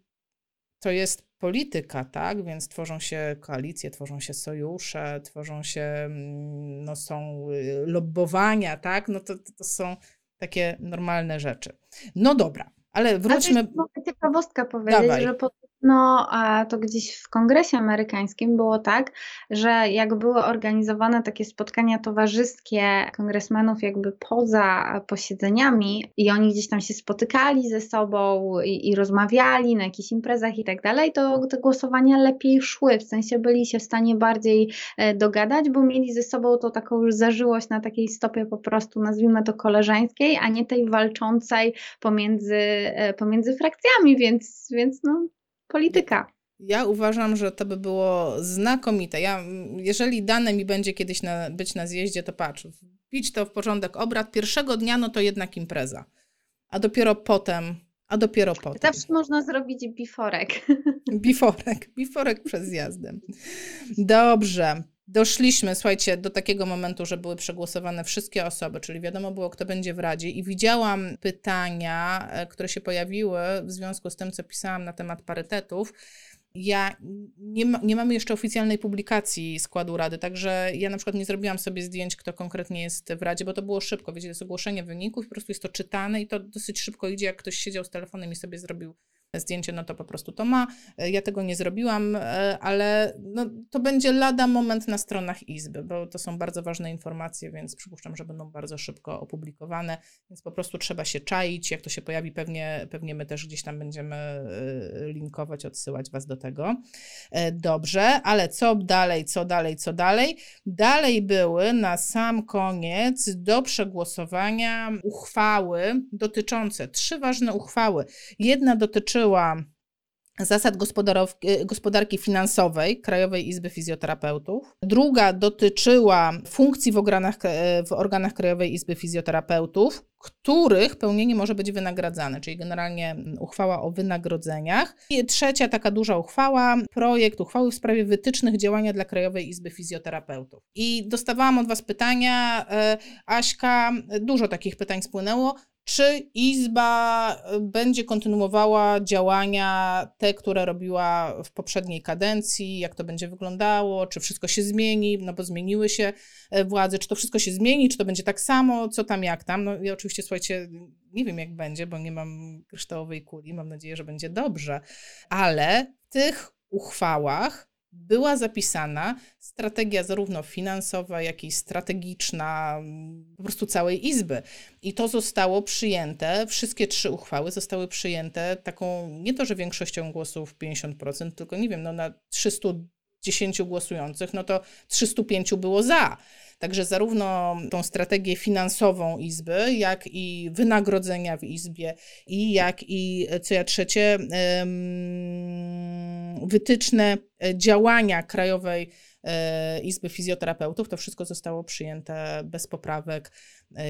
to jest polityka, tak? Więc tworzą się koalicje, tworzą się sojusze, tworzą się, mm, no są y, lobbowania, tak? No to, to są takie normalne rzeczy. No dobra, ale wróćmy.
mogę ciekawostka powiedzieć, Dawaj. że po no, to gdzieś w kongresie amerykańskim było tak, że jak były organizowane takie spotkania towarzyskie kongresmenów jakby poza posiedzeniami i oni gdzieś tam się spotykali ze sobą i, i rozmawiali na jakichś imprezach i tak dalej, to te głosowania lepiej szły, w sensie byli się w stanie bardziej e, dogadać, bo mieli ze sobą to taką już zażyłość na takiej stopie po prostu, nazwijmy to koleżeńskiej, a nie tej walczącej pomiędzy, e, pomiędzy frakcjami, więc, więc no polityka.
Ja uważam, że to by było znakomite. Ja, jeżeli dane mi będzie kiedyś na, być na zjeździe, to patrz, wbić to w porządek obrad. Pierwszego dnia, no to jednak impreza. A dopiero potem a dopiero potem.
Zawsze można zrobić biforek.
Biforek, biforek przed zjazdem. Dobrze. Doszliśmy, słuchajcie, do takiego momentu, że były przegłosowane wszystkie osoby, czyli wiadomo było, kto będzie w Radzie, i widziałam pytania, e, które się pojawiły w związku z tym, co pisałam na temat parytetów. Ja nie, ma, nie mamy jeszcze oficjalnej publikacji składu Rady, także ja na przykład nie zrobiłam sobie zdjęć, kto konkretnie jest w Radzie, bo to było szybko. Wiecie, jest ogłoszenie wyników, po prostu jest to czytane i to dosyć szybko idzie, jak ktoś siedział z telefonem i sobie zrobił zdjęcie, no to po prostu to ma. E, ja tego nie zrobiłam, e, ale no, to będzie lada moment na stronach Izby, bo to są bardzo ważne informacje, więc przypuszczam, że będą bardzo szybko opublikowane, więc po prostu trzeba się czaić. Jak to się pojawi, pewnie, pewnie my też gdzieś tam będziemy e, linkować, odsyłać Was do tego. Dobrze, ale co dalej, co dalej, co dalej? Dalej były na sam koniec do przegłosowania uchwały dotyczące, trzy ważne uchwały. Jedna dotyczyła dotyczyła zasad gospodarki finansowej Krajowej Izby Fizjoterapeutów. Druga dotyczyła funkcji w organach, w organach Krajowej Izby Fizjoterapeutów, których pełnienie może być wynagradzane, czyli generalnie uchwała o wynagrodzeniach. I trzecia taka duża uchwała, projekt uchwały w sprawie wytycznych działania dla Krajowej Izby Fizjoterapeutów. I dostawałam od Was pytania, e, Aśka, dużo takich pytań spłynęło. Czy Izba y, będzie kontynuowała działania te, które robiła w poprzedniej kadencji? Jak to będzie wyglądało? Czy wszystko się zmieni? No bo zmieniły się e, władze. Czy to wszystko się zmieni? Czy to będzie tak samo? Co tam, jak tam? No ja oczywiście, słuchajcie, nie wiem jak będzie, bo nie mam kryształowej kuli. Mam nadzieję, że będzie dobrze. Ale w tych uchwałach była zapisana strategia zarówno finansowa, jak i strategiczna po prostu całej Izby. I to zostało przyjęte, wszystkie trzy uchwały zostały przyjęte taką, nie to, że większością głosów 50%, tylko nie wiem, no na 310 głosujących, no to 305 było za. Także zarówno tą strategię finansową Izby, jak i wynagrodzenia w Izbie, i jak i, co ja trzecie, wytyczne e, działania Krajowej e, Izby Fizjoterapeutów, to wszystko zostało przyjęte bez poprawek. E,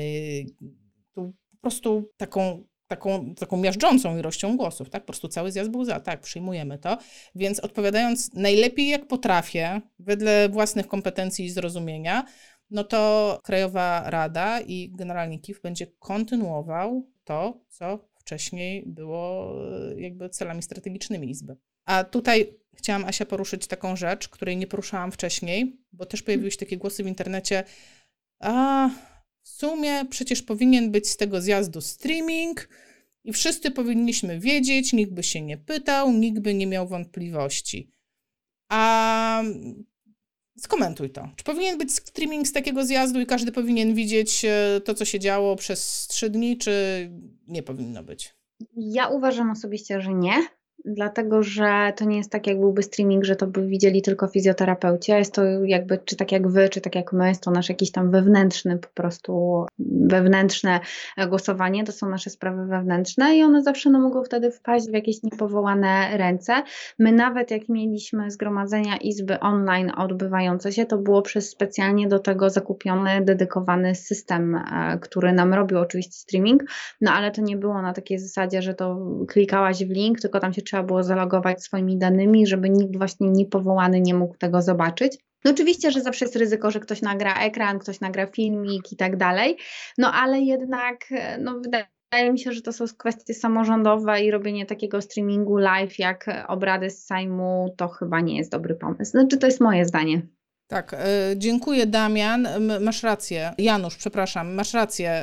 tu po prostu taką taką, taką miażdżącą ilością głosów, tak? Po prostu cały zjazd był za, tak, przyjmujemy to. Więc odpowiadając najlepiej jak potrafię, wedle własnych kompetencji i zrozumienia, no to Krajowa Rada i generalnie KIF będzie kontynuował to, co wcześniej było jakby celami strategicznymi Izby. A tutaj chciałam, Asia, poruszyć taką rzecz, której nie poruszałam wcześniej, bo też pojawiły się takie głosy w internecie. A w sumie przecież powinien być z tego zjazdu streaming i wszyscy powinniśmy wiedzieć, nikt by się nie pytał, nikt by nie miał wątpliwości. A skomentuj to. Czy powinien być streaming z takiego zjazdu i każdy powinien widzieć e, to, co się działo przez trzy dni, czy nie powinno być?
Ja uważam osobiście, że nie dlatego że to nie jest tak, jak byłby streaming, że to by widzieli tylko fizjoterapeuci, jest to jakby, czy tak jak wy, czy tak jak my, jest to nasz jakiś tam wewnętrzny, po prostu wewnętrzne głosowanie, to są nasze sprawy wewnętrzne i one zawsze no, mogą wtedy wpaść w jakieś niepowołane ręce. My nawet jak mieliśmy zgromadzenia izby online odbywające się, to było przez specjalnie do tego zakupiony, dedykowany system, e, który nam robił oczywiście streaming, no ale to nie było na takiej zasadzie, że to klikałaś w link, tylko tam się trzeba trzeba było zalogować swoimi danymi, żeby nikt właśnie niepowołany nie mógł tego zobaczyć. No oczywiście, że zawsze jest ryzyko, że ktoś nagra ekran, ktoś nagra filmik i tak dalej, no ale jednak no, wydaje mi się, że to są kwestie samorządowe i robienie takiego streamingu live jak obrady z Sejmu to chyba nie jest dobry pomysł. Znaczy to jest moje zdanie.
Tak, y, dziękuję Damian, masz rację, Janusz, przepraszam, masz rację.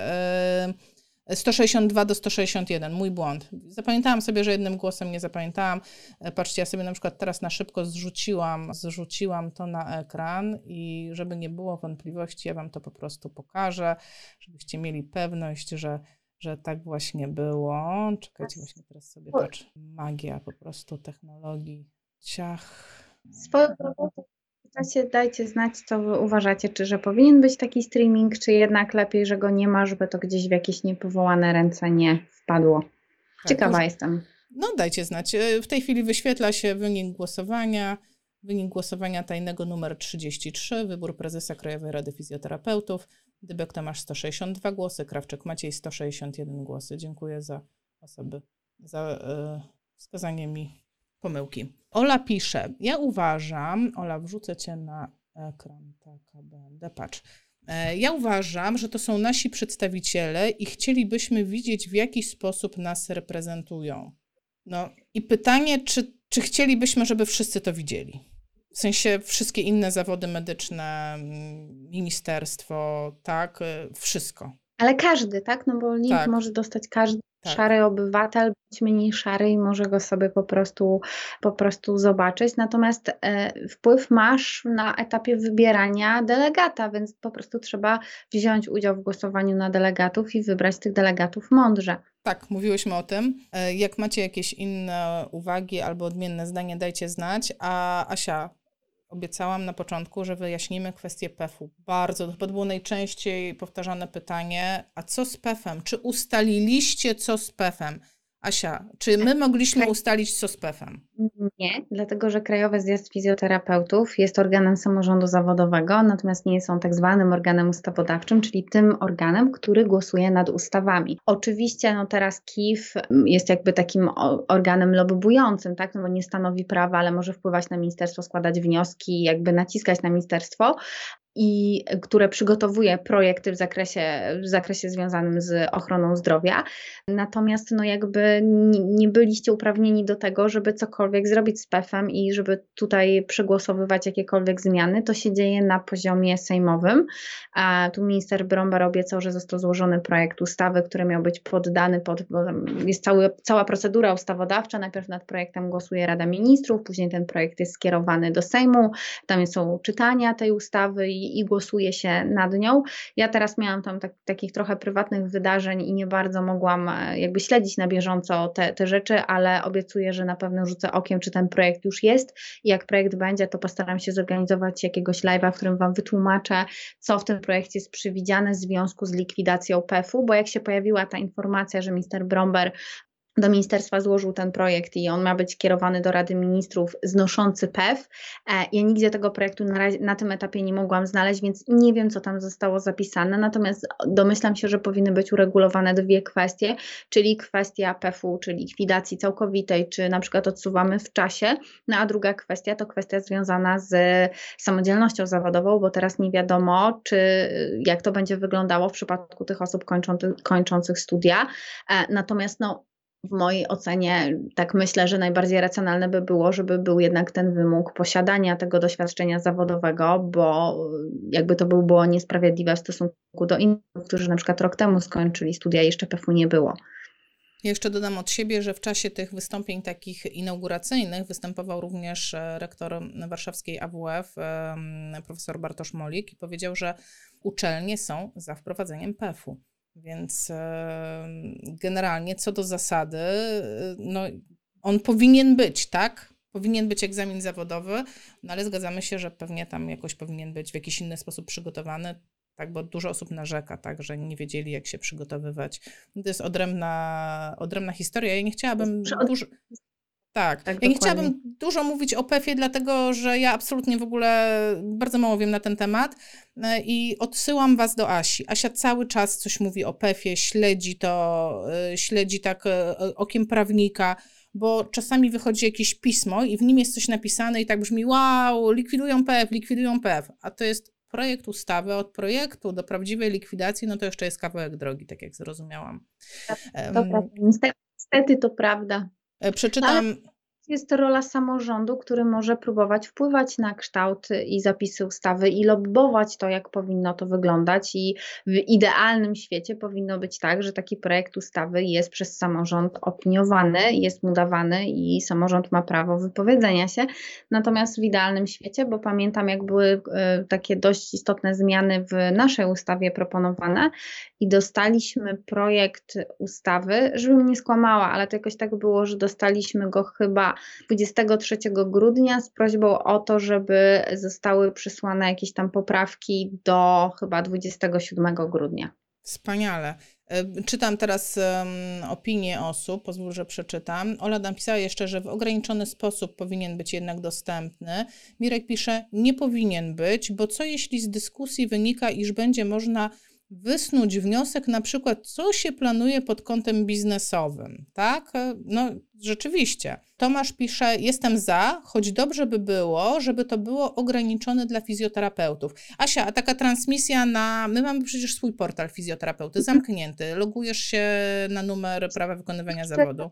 Y 162 do 161, mój błąd. Zapamiętałam sobie, że jednym głosem nie zapamiętałam. E, patrzcie, ja sobie na przykład teraz na szybko zrzuciłam, zrzuciłam to na ekran i żeby nie było wątpliwości, ja Wam to po prostu pokażę, żebyście mieli pewność, że, że tak właśnie było. Czekajcie, właśnie teraz sobie patrzę. Magia po prostu technologii. Ciach.
Swoją robotę czasie dajcie znać, co wy uważacie, czy że powinien być taki streaming, czy jednak lepiej, że go nie ma, żeby to gdzieś w jakieś niepowołane ręce nie wpadło. Tak, Ciekawa tak, jestem.
No dajcie znać. E, w tej chwili wyświetla się wynik głosowania. Wynik głosowania tajnego numer 33, wybór prezesa Krajowej Rady Fizjoterapeutów. Dybek Tomasz 162 głosy, Krawczyk Maciej 161 głosy. Dziękuję za osoby za wskazanie mi pomyłki. Ola pisze, ja uważam, Ola, wrzucę cię na ekran, tak, będę, patrz. E, ja uważam, że to są nasi przedstawiciele i chcielibyśmy widzieć, w jaki sposób nas reprezentują. No i pytanie, czy, czy chcielibyśmy, żeby wszyscy to widzieli? W sensie wszystkie inne zawody medyczne, ministerstwo, tak, e, wszystko.
Ale każdy, tak? No bo link tak. może dostać każdy tak. szary obywatel, być mniej szary i może go sobie po prostu, po prostu zobaczyć. Natomiast e, wpływ masz na etapie wybierania delegata, więc po prostu trzeba wziąć udział w głosowaniu na delegatów i wybrać tych delegatów mądrze.
Tak, mówiłyśmy o tym. E, jak macie jakieś inne uwagi albo odmienne zdanie, dajcie znać. A Asia, obiecałam na początku, że wyjaśnimy kwestię PEF-u. Bardzo, to było najczęściej powtarzane pytanie, a co z PEF-em? Czy ustaliliście co z PEF-em? Asia, czy my mogliśmy ustalić co z PEF-em?
Nie, dlatego że Krajowy Zjazd Fizjoterapeutów jest organem samorządu zawodowego, natomiast nie jest on tak zwanym organem ustawodawczym, czyli tym organem, który głosuje nad ustawami. Oczywiście no teraz KIF jest jakby takim organem lobbującym, tak? no bo nie stanowi prawa, ale może wpływać na ministerstwo, składać wnioski, jakby naciskać na ministerstwo, i które przygotowuje projekty w zakresie, w zakresie związanym z ochroną zdrowia. Natomiast no jakby nie byliście uprawnieni do tego, żeby cokolwiek zrobić z PEF-em i żeby tutaj przegłosowywać jakiekolwiek zmiany. To się dzieje na poziomie sejmowym. A tu minister Bromber obiecał, że został złożony projekt ustawy, który miał być poddany pod, jest cały, cała procedura ustawodawcza. Najpierw nad projektem głosuje Rada Ministrów, później ten projekt jest skierowany do Sejmu. Tam są czytania tej ustawy i i, głosuje się nad nią. Ja teraz miałam tam tak, takich trochę prywatnych wydarzeń i nie bardzo mogłam e, jakby śledzić na bieżąco te, te rzeczy, ale obiecuję, że na pewno rzucę okiem, czy ten projekt już jest i jak projekt będzie, to postaram się zorganizować jakiegoś live'a, w którym Wam wytłumaczę, co w tym projekcie jest przewidziane w związku z likwidacją PEF-u, bo jak się pojawiła ta informacja, że minister Bromber do ministerstwa złożył ten projekt i on ma być kierowany do Rady Ministrów znoszący PEW. E, ja nigdzie tego projektu na, razie, na tym etapie nie mogłam znaleźć, więc nie wiem, co tam zostało zapisane. Natomiast domyślam się, że powinny być uregulowane dwie kwestie, czyli kwestia PEF-u, czy likwidacji całkowitej, czy na przykład odsuwamy w czasie. No a druga kwestia to kwestia związana z samodzielnością zawodową, bo teraz nie wiadomo, czy jak to będzie wyglądało w przypadku tych osób kończących, kończących studia. E, natomiast no, w mojej ocenie tak myślę, że najbardziej racjonalne by było, żeby był jednak ten wymóg posiadania tego doświadczenia zawodowego, bo jakby to by było niesprawiedliwe w stosunku do innych, którzy na przykład rok temu skończyli studia i jeszcze PEF-u nie było.
Jeszcze dodam od siebie, że w czasie tych wystąpień takich inauguracyjnych występował również e, rektor warszawskiej AWF, profesor Bartosz Molik i powiedział, że uczelnie są za wprowadzeniem PEF-u. Więc generalnie co do zasady, no, on powinien być, tak? Powinien być egzamin zawodowy, no ale zgadzamy się, że pewnie tam jakoś powinien być w jakiś inny sposób przygotowany, tak, bo dużo osób narzeka, tak, że nie wiedzieli, jak się przygotowywać. To jest odrębna, odrębna historia. Ja nie chciałabym dużo... Tak. tak ja nie chciałabym dużo mówić o PEF-ie, dlatego że ja absolutnie w ogóle bardzo mało wiem na ten temat e, i odsyłam Was do Asi. Asia cały czas coś mówi o PEF-ie, śledzi to, e, śledzi tak e, okiem prawnika, bo czasami wychodzi jakieś pismo i w nim jest coś napisane i tak brzmi wow, likwidują PEF, likwidują PEF, a to jest projekt ustawy, od projektu do prawdziwej likwidacji, no to jeszcze jest kawałek drogi, tak jak zrozumiałam.
To, to um, Niestety to prawda.
E, przeczytam.
Jest rola samorządu, który może próbować wpływać na kształt i zapisy ustawy i lobbować to, jak powinno to wyglądać. I w idealnym świecie powinno być tak, że taki projekt ustawy jest przez samorząd opiniowany, jest mu dawany i samorząd ma prawo wypowiedzenia się. Natomiast w idealnym świecie, bo pamiętam, jak były e, takie dość istotne zmiany w naszej ustawie proponowane i dostaliśmy projekt ustawy, żebym nie skłamała, ale to jakoś tak było, że dostaliśmy go chyba 23 grudnia z prośbą o to, żeby zostały przysłane jakieś tam poprawki do chyba 27 grudnia.
Wspaniale. Czytam teraz um, opinie osób, pozwól, że przeczytam. Ola napisała jeszcze, że w ograniczony sposób powinien być jednak dostępny. Mirek pisze, nie powinien być, bo co jeśli z dyskusji wynika, iż będzie można wysnuć wniosek na przykład, co się planuje pod kątem biznesowym, tak? No rzeczywiście. Tomasz pisze, jestem za, choć dobrze by było, żeby to było ograniczone dla fizjoterapeutów. Asia, a taka transmisja na, my mamy przecież swój portal fizjoterapeuty, zamknięty, logujesz się na numer prawa wykonywania zawodu.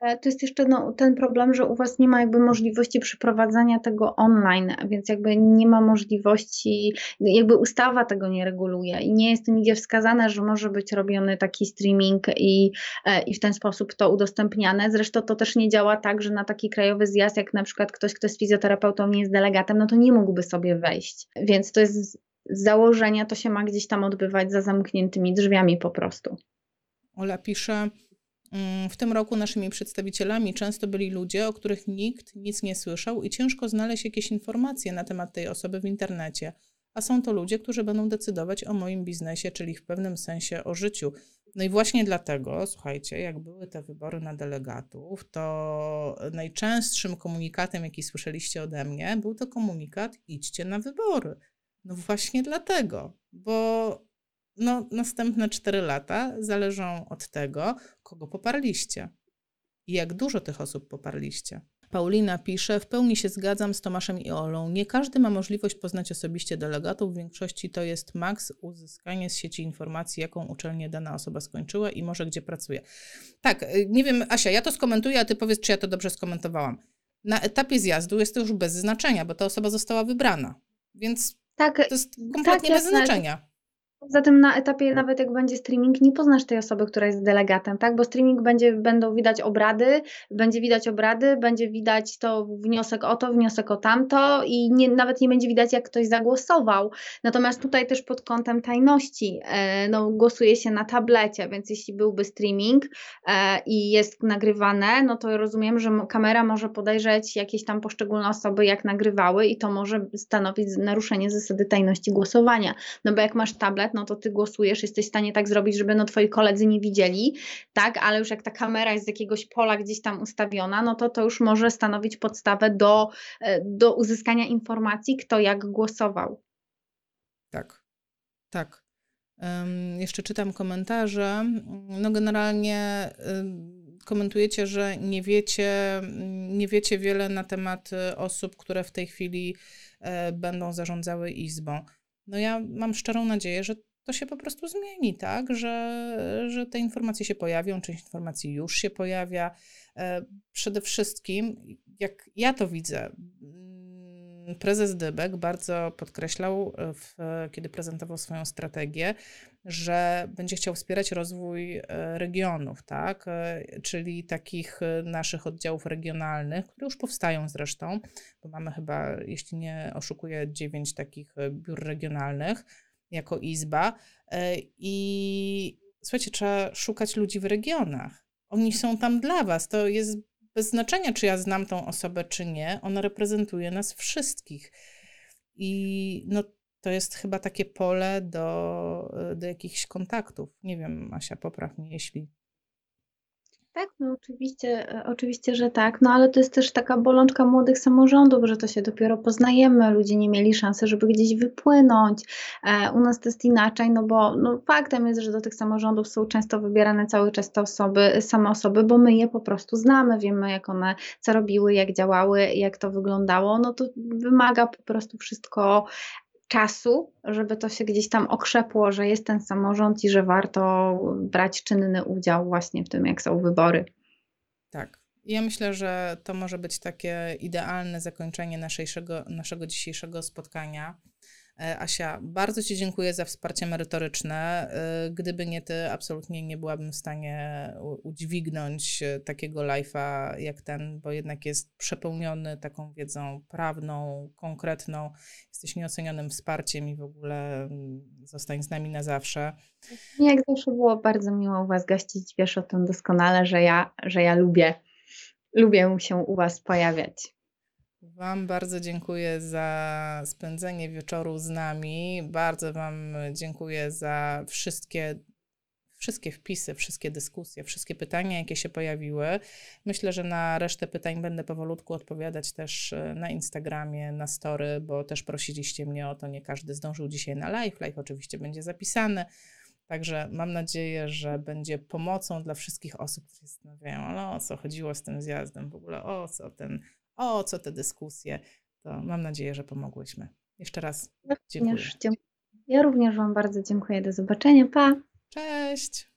E, to jest jeszcze no, ten problem, że u Was nie ma jakby możliwości przeprowadzania tego online, więc jakby nie ma możliwości, jakby ustawa tego nie reguluje i nie jest to nigdzie wskazane, że może być robiony taki streaming i, e, i w ten sposób to udostępniane. Zresztą to też nie działa tak, że na taki krajowy zjazd, jak na przykład ktoś, kto jest fizjoterapeutą, nie jest delegatem, no to nie mógłby sobie wejść. Więc to jest z założenia, to się ma gdzieś tam odbywać za zamkniętymi drzwiami po prostu.
Ola pisze, w tym roku naszymi przedstawicielami często byli ludzie, o których nikt nic nie słyszał i ciężko znaleźć jakieś informacje na temat tej osoby w internecie. A są to ludzie, którzy będą decydować o moim biznesie, czyli w pewnym sensie o życiu. No i właśnie dlatego, słuchajcie, jak były te wybory na delegatów, to najczęstszym komunikatem, jaki słyszeliście ode mnie, był to komunikat: idźcie na wybory. No właśnie dlatego, bo no, następne 4 lata zależą od tego, kogo poparliście i jak dużo tych osób poparliście. Paulina pisze, w pełni się zgadzam z Tomaszem i Olą. Nie każdy ma możliwość poznać osobiście delegatów. W większości to jest maks uzyskanie z sieci informacji, jaką uczelnię dana osoba skończyła i może gdzie pracuje. Tak, y, nie wiem, Asia, ja to skomentuję, a ty powiedz, czy ja to dobrze skomentowałam. Na etapie zjazdu jest to już bez znaczenia, bo ta osoba została wybrana. Więc tak, to jest kompletnie tak, bez znaczenia.
Poza tym na etapie nawet jak będzie streaming, nie poznasz tej osoby, która jest delegatem, tak? Bo streaming będzie, będą widać obrady, będzie widać obrady, będzie widać to wniosek o to, wniosek o tamto i nie, nawet nie będzie widać, jak ktoś zagłosował. Natomiast tutaj też pod kątem tajności, e, no, głosuje się na tablecie, więc jeśli byłby streaming e, i jest nagrywane, no to rozumiem, że kamera może podejrzeć jakieś tam poszczególne osoby, jak nagrywały i to może stanowić naruszenie zasady tajności głosowania. No bo jak masz tablet, no to ty głosujesz, jesteś w stanie tak zrobić, żeby no twoi koledzy nie widzieli, tak, ale już jak ta kamera jest z jakiegoś pola gdzieś tam ustawiona, no to to już może stanowić podstawę do, e, do uzyskania informacji, kto jak głosował.
Tak, tak. Um, jeszcze czytam komentarze. No generalnie komentujecie, że nie wiecie, nie wiecie wiele na temat e, osób, które w tej chwili e, będą zarządzały izbą. No ja mam szczerą nadzieję, że to się po prostu zmieni, tak? Że, że te informacje się pojawią, część informacji już się pojawia. E, przede wszystkim, jak ja to widzę, prezes Dybek bardzo podkreślał, e, w, kiedy prezentował swoją strategię, że będzie chciał wspierać rozwój e, regionów, tak? czyli takich naszych oddziałów regionalnych, które już powstają zresztą, bo mamy chyba, jeśli nie oszukuję, dziewięć takich biur regionalnych jako izba. E, I słuchajcie, trzeba szukać ludzi w regionach. Oni są tam dla was. To jest bez znaczenia, czy ja znam tą osobę, czy nie. Ona reprezentuje nas wszystkich. I no, to jest chyba takie pole do, do jakichś kontaktów. Nie wiem, Asia, popraw mnie, jeśli
tak, no oczywiście, e, oczywiście, że tak, no ale to jest też taka bolączka młodych samorządów, że to się dopiero poznajemy, ludzie nie mieli szansy, żeby gdzieś wypłynąć. E, u nas to jest inaczej, no bo no, faktem jest, że do tych samorządów są często wybierane cały czas te osoby, same osoby, bo my je po prostu znamy, wiemy jak one, co robiły, jak działały, jak to wyglądało, no to wymaga po prostu wszystko czasu, żeby to się gdzieś tam okrzepło, że jest ten samorząd i że warto brać czynny udział właśnie w tym, jak są wybory.
Tak. Ja myślę, że to może być takie idealne zakończenie naszego, naszego dzisiejszego spotkania. E, Asia, bardzo Ci dziękuję za wsparcie merytoryczne. E, gdyby nie Ty, absolutnie nie byłabym w stanie udźwignąć e, takiego live'a jak ten, bo jednak jest przepełniony taką wiedzą prawną, konkretną. Jesteś nieocenionym wsparciem i w ogóle mm, zostań z nami na zawsze.
Jak zawsze było bardzo miło u Was gościć. Wiesz o tym doskonale, że ja, że ja lubię, lubię się u Was pojawiać.
Wam bardzo dziękuję za spędzenie wieczoru z nami. Bardzo Wam dziękuję za wszystkie, wszystkie wpisy, wszystkie dyskusje, wszystkie pytania, jakie się pojawiły. Myślę, że na resztę pytań będę powolutku odpowiadać też e, na Instagramie, na story, bo też prosiliście mnie o to. Nie każdy zdążył dzisiaj na live. Live oczywiście będzie zapisany. Także mam nadzieję, że będzie pomocą dla wszystkich osób, które zastanawiają, ale o co chodziło z tym zjazdem w ogóle, o co ten, o co te dyskusje. To mam nadzieję, że pomogłyśmy. Jeszcze raz dziękuję.
Ja również Wam bardzo dziękuję. Do zobaczenia. Pa!
Cześć!